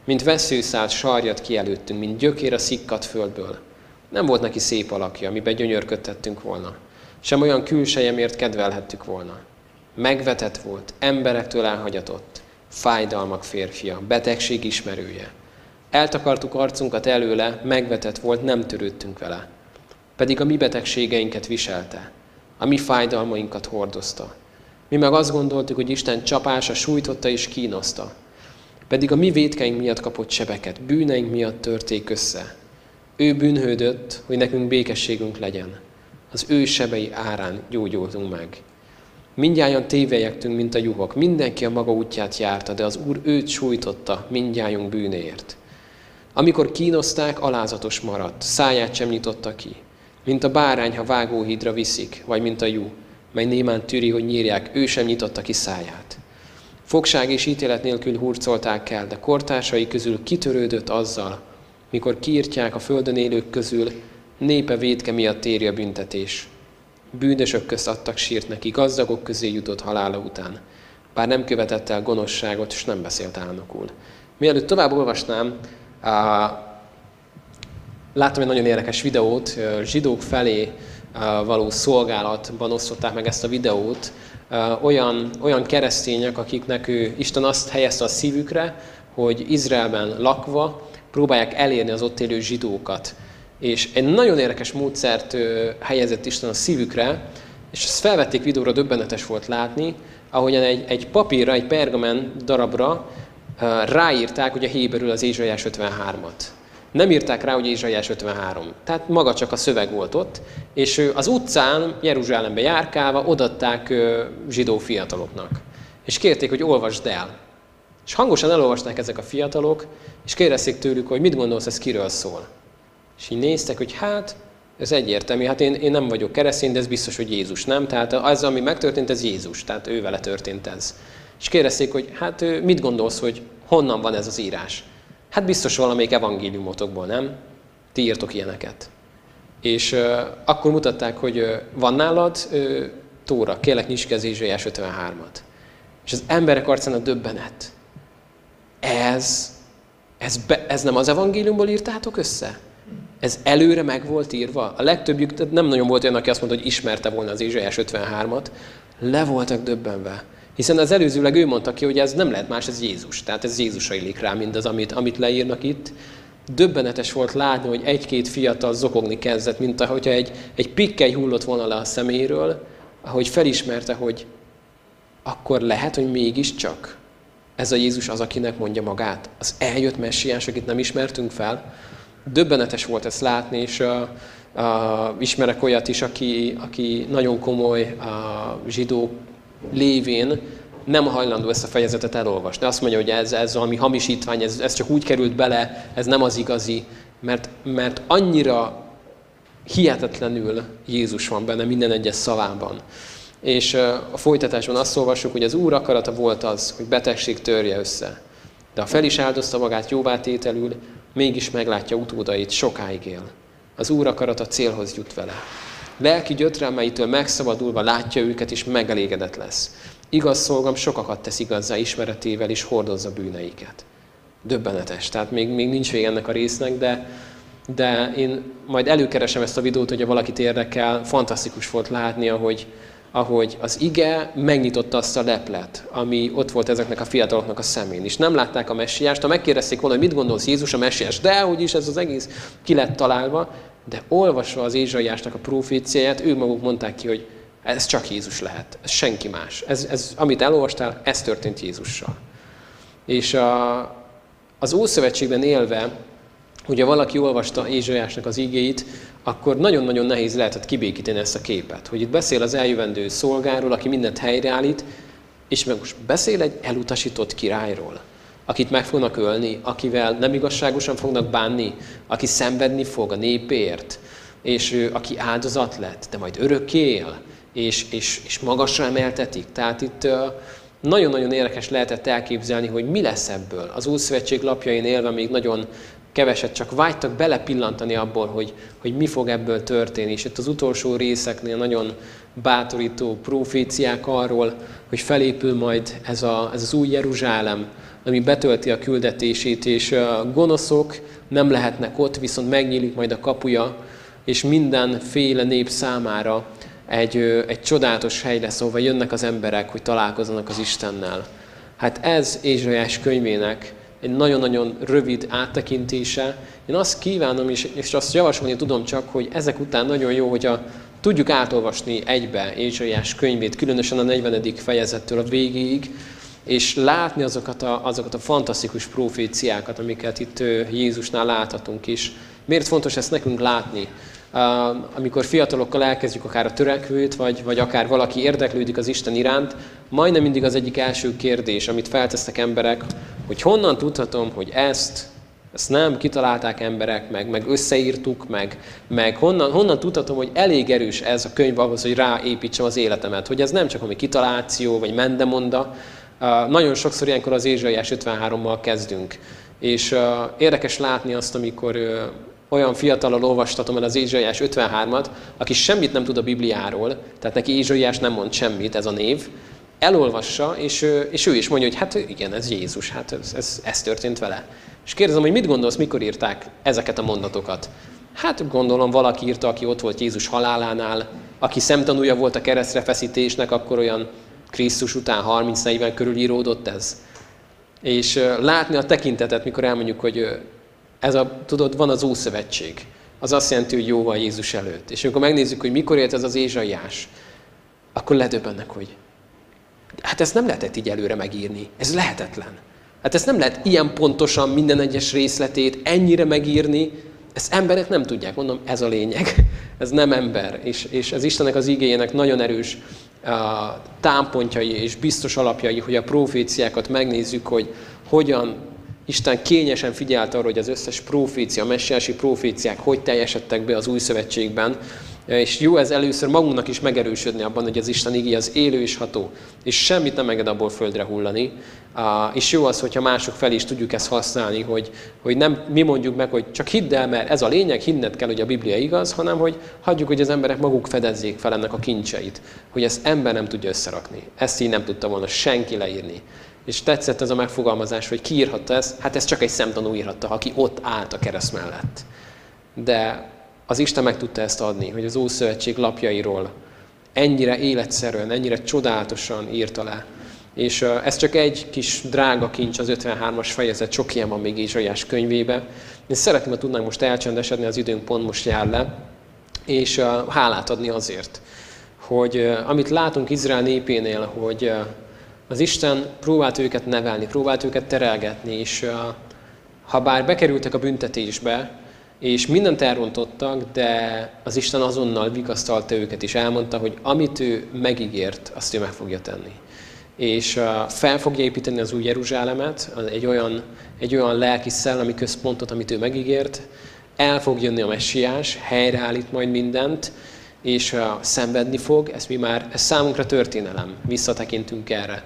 Mint veszőszállt sarjat ki előttünk, mint gyökér a szikkat földből. Nem volt neki szép alakja, amiben gyönyörködtettünk volna sem olyan külsejemért kedvelhettük volna. Megvetett volt, emberektől elhagyatott, fájdalmak férfia, betegség ismerője. Eltakartuk arcunkat előle, megvetett volt, nem törődtünk vele. Pedig a mi betegségeinket viselte, a mi fájdalmainkat hordozta. Mi meg azt gondoltuk, hogy Isten csapása sújtotta és kínoszta. Pedig a mi védkeink miatt kapott sebeket, bűneink miatt törték össze. Ő bűnhődött, hogy nekünk békességünk legyen. Az ő sebei árán gyógyultunk meg. Mindjárt tévejektünk, mint a juhok. Mindenki a maga útját járta, de az Úr őt sújtotta mindjájunk bűnéért. Amikor kínozták, alázatos maradt, száját sem nyitotta ki. Mint a bárány, ha vágóhídra viszik, vagy mint a jú, mely némán tűri, hogy nyírják, ő sem nyitotta ki száját. Fogság és ítélet nélkül hurcolták el, de kortársai közül kitörődött azzal, mikor kiírtják a földön élők közül, népe védke miatt éri a büntetés. Bűnösök közt adtak sírt neki, gazdagok közé jutott halála után. Bár nem követett el gonoszságot, és nem beszélt álnokul. Mielőtt tovább olvasnám, láttam egy nagyon érdekes videót, zsidók felé való szolgálatban osztották meg ezt a videót, olyan, olyan keresztények, akiknek ő, Isten azt helyezte a szívükre, hogy Izraelben lakva próbálják elérni az ott élő zsidókat. És egy nagyon érdekes módszert helyezett Isten a szívükre, és ezt felvették videóra, döbbenetes volt látni, ahogyan egy, egy papírra, egy pergamen darabra ráírták ugye héberül az Ézsaiás 53-at. Nem írták rá, hogy Ézsaiás 53. Tehát maga csak a szöveg volt ott, és az utcán, Jeruzsálembe járkálva odatták zsidó fiataloknak. És kérték, hogy olvasd el. És hangosan elolvasták ezek a fiatalok, és kérdezték tőlük, hogy mit gondolsz, ez kiről szól. És így néztek, hogy hát, ez egyértelmű, hát én, én nem vagyok keresztény, de ez biztos, hogy Jézus, nem? Tehát az, ami megtörtént, ez Jézus, tehát ő vele történt ez. És kérdezték, hogy hát mit gondolsz, hogy honnan van ez az írás? Hát biztos valamelyik evangéliumotokból, nem? Ti írtok ilyeneket. És uh, akkor mutatták, hogy uh, van nálad uh, Tóra, kérlek nyisd ki az 53-at. És az emberek arcán a döbbenet. Ez, ez, be, ez nem az evangéliumból írtátok össze? Ez előre meg volt írva? A legtöbbjük nem nagyon volt olyan, aki azt mondta, hogy ismerte volna az Ézsaiás 53-at. Le voltak döbbenve. Hiszen az előzőleg ő mondta ki, hogy ez nem lehet más, ez Jézus. Tehát ez Jézusra illik rá mindaz, amit, amit leírnak itt. Döbbenetes volt látni, hogy egy-két fiatal zokogni kezdett, mint ahogyha egy, egy pikkely hullott volna le a szeméről, ahogy felismerte, hogy akkor lehet, hogy mégiscsak ez a Jézus az, akinek mondja magát. Az eljött messiás, akit nem ismertünk fel. Döbbenetes volt ezt látni, és uh, uh, ismerek olyat is, aki, aki nagyon komoly uh, zsidó lévén nem hajlandó ezt a fejezetet elolvasni. Azt mondja, hogy ez, ez valami hamisítvány, ez, ez csak úgy került bele, ez nem az igazi, mert, mert annyira hihetetlenül Jézus van benne minden egyes szavában. És a folytatásban azt olvassuk, hogy az Úr akarata volt az, hogy betegség törje össze. De ha fel is áldozta magát jóvátételül, mégis meglátja utódait, sokáig él. Az Úr akarata célhoz jut vele. Lelki gyötrelmeitől megszabadulva látja őket, és megelégedett lesz. Igaz szolgam sokakat tesz igazzá ismeretével, és hordozza bűneiket. Döbbenetes. Tehát még, még nincs vége ennek a résznek, de, de én majd előkeresem ezt a videót, hogyha valakit érdekel. Fantasztikus volt látni, ahogy, ahogy az ige megnyitotta azt a leplet, ami ott volt ezeknek a fiataloknak a szemén. És nem látták a messiást, ha megkérdezték volna, hogy mit gondolsz Jézus a messiás, de hogy is ez az egész ki lett találva, de olvasva az Ézsaiásnak a proféciáját, ők maguk mondták ki, hogy ez csak Jézus lehet, ez senki más. Ez, ez, amit elolvastál, ez történt Jézussal. És a, az Ószövetségben élve, hogyha valaki olvasta Ézsaiásnak az igéit, akkor nagyon-nagyon nehéz lehetett kibékíteni ezt a képet. Hogy itt beszél az eljövendő szolgáról, aki mindent helyreállít, és meg most beszél egy elutasított királyról akit meg fognak ölni, akivel nem igazságosan fognak bánni, aki szenvedni fog a népért, és ő, aki áldozat lett, de majd örökké él, és, és, és magasra emeltetik. Tehát itt nagyon-nagyon érdekes lehetett elképzelni, hogy mi lesz ebből. Az Ószövetség lapjain élve még nagyon keveset csak vágytak belepillantani abból, hogy, hogy mi fog ebből történni. És itt az utolsó részeknél nagyon bátorító proféciák arról, hogy felépül majd ez, a, ez az új Jeruzsálem, ami betölti a küldetését, és a gonoszok nem lehetnek ott, viszont megnyílik majd a kapuja, és mindenféle nép számára egy, egy csodálatos hely lesz, ahova jönnek az emberek, hogy találkozzanak az Istennel. Hát ez Ézsaiás könyvének egy nagyon-nagyon rövid áttekintése. Én azt kívánom, és, és azt javasolni tudom csak, hogy ezek után nagyon jó, hogyha tudjuk átolvasni egybe Ézsaiás könyvét, különösen a 40. fejezettől a végéig, és látni azokat a, azokat a fantasztikus proféciákat, amiket itt Jézusnál láthatunk is. Miért fontos ezt nekünk látni? Amikor fiatalokkal elkezdjük akár a törekvőt, vagy, vagy akár valaki érdeklődik az Isten iránt, majdnem mindig az egyik első kérdés, amit feltesznek emberek, hogy honnan tudhatom, hogy ezt, ezt nem kitalálták emberek, meg, meg összeírtuk, meg, meg honnan, honnan tudhatom, hogy elég erős ez a könyv ahhoz, hogy ráépítsem az életemet, hogy ez nem csak ami kitaláció, vagy mendemonda. Nagyon sokszor ilyenkor az Ézsaiás 53-mal kezdünk. És érdekes látni azt, amikor olyan fiatalal olvastatom el az Ézsaiás 53-at, aki semmit nem tud a Bibliáról, tehát neki Ézsaiás nem mond semmit, ez a név, elolvassa, és, és ő is mondja, hogy hát igen, ez Jézus, hát ez, ez, ez történt vele. És kérdezem, hogy mit gondolsz, mikor írták ezeket a mondatokat? Hát gondolom valaki írta, aki ott volt Jézus halálánál, aki szemtanúja volt a keresztre feszítésnek, akkor olyan Krisztus után 30-40 körül íródott ez. És látni a tekintetet, mikor elmondjuk, hogy ez a, tudod, van az Ószövetség. Az azt jelenti, hogy jó van Jézus előtt. És amikor megnézzük, hogy mikor élt ez az Ézsaiás, akkor ledöbbennek, hogy hát ezt nem lehetett így előre megírni. Ez lehetetlen. Hát ezt nem lehet ilyen pontosan minden egyes részletét ennyire megírni, ezt emberek nem tudják, mondom, ez a lényeg. *laughs* Ez nem ember. És, és ez Istennek az igényének nagyon erős uh, támpontjai és biztos alapjai, hogy a proféciákat megnézzük, hogy hogyan Isten kényesen figyelt arra, hogy az összes profécia, messiási proféciák hogy teljesedtek be az új szövetségben, és jó ez először magunknak is megerősödni abban, hogy az Isten igé az élő és ható, és semmit nem enged abból földre hullani. És jó az, hogyha mások felé is tudjuk ezt használni, hogy, hogy nem mi mondjuk meg, hogy csak hidd el, mert ez a lényeg, hinned kell, hogy a Biblia igaz, hanem hogy hagyjuk, hogy az emberek maguk fedezzék fel ennek a kincseit, hogy ezt ember nem tudja összerakni. Ezt így nem tudta volna senki leírni. És tetszett ez a megfogalmazás, hogy ki írhatta ezt? Hát ez csak egy szemtanú írhatta, aki ott állt a kereszt mellett. De az Isten meg tudta ezt adni, hogy az Ószövetség lapjairól ennyire életszerűen, ennyire csodálatosan írta le. És ez csak egy kis drága kincs az 53-as fejezet, sok ilyen van még Ézsaiás könyvébe. Én szeretném, ha tudnánk most elcsendesedni, az időnk pont most jár le, és hálát adni azért, hogy amit látunk Izrael népénél, hogy az Isten próbált őket nevelni, próbált őket terelgetni, és ha bár bekerültek a büntetésbe, és mindent elrontottak, de az Isten azonnal vigasztalta őket, és elmondta, hogy amit ő megígért, azt ő meg fogja tenni. És fel fogja építeni az új Jeruzsálemet, egy olyan, egy olyan lelki szellemi központot, amit ő megígért, el fog jönni a messiás, helyreállít majd mindent, és szenvedni fog, ez mi már, ez számunkra történelem, visszatekintünk erre.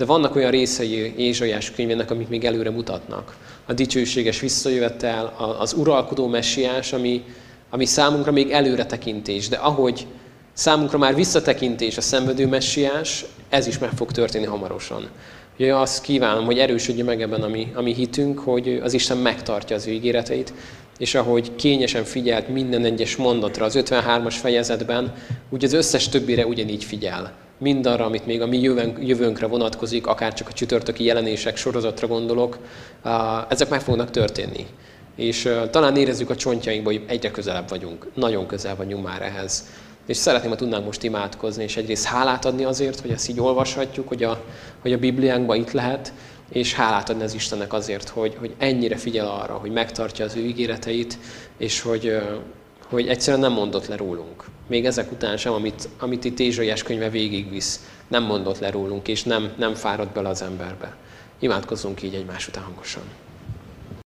De vannak olyan részei Ézsaiás könyvének, amik még előre mutatnak. A dicsőséges visszajövetel, az uralkodó messiás, ami, ami számunkra még előre tekintés, de ahogy számunkra már visszatekintés a szenvedő messiás, ez is meg fog történni hamarosan. Ugye azt kívánom, hogy erősödjön meg ebben a mi, a mi hitünk, hogy az Isten megtartja az ő ígéreteit, és ahogy kényesen figyelt minden egyes mondatra az 53-as fejezetben, úgy az összes többire ugyanígy figyel mindarra, amit még a mi jövőnkre vonatkozik, akár csak a csütörtöki jelenések sorozatra gondolok, ezek meg fognak történni. És talán érezzük a csontjainkba, hogy egyre közelebb vagyunk, nagyon közel vagyunk már ehhez. És szeretném, ha tudnánk most imádkozni, és egyrészt hálát adni azért, hogy ezt így olvashatjuk, hogy a, hogy a Bibliánkban itt lehet, és hálát adni az Istennek azért, hogy, hogy ennyire figyel arra, hogy megtartja az ő ígéreteit, és hogy, hogy egyszerűen nem mondott le rólunk. Még ezek után sem, amit, amit itt Ézsaiás könyve végigvisz, nem mondott le rólunk, és nem, nem fáradt bele az emberbe. Imádkozzunk így egymás után hangosan.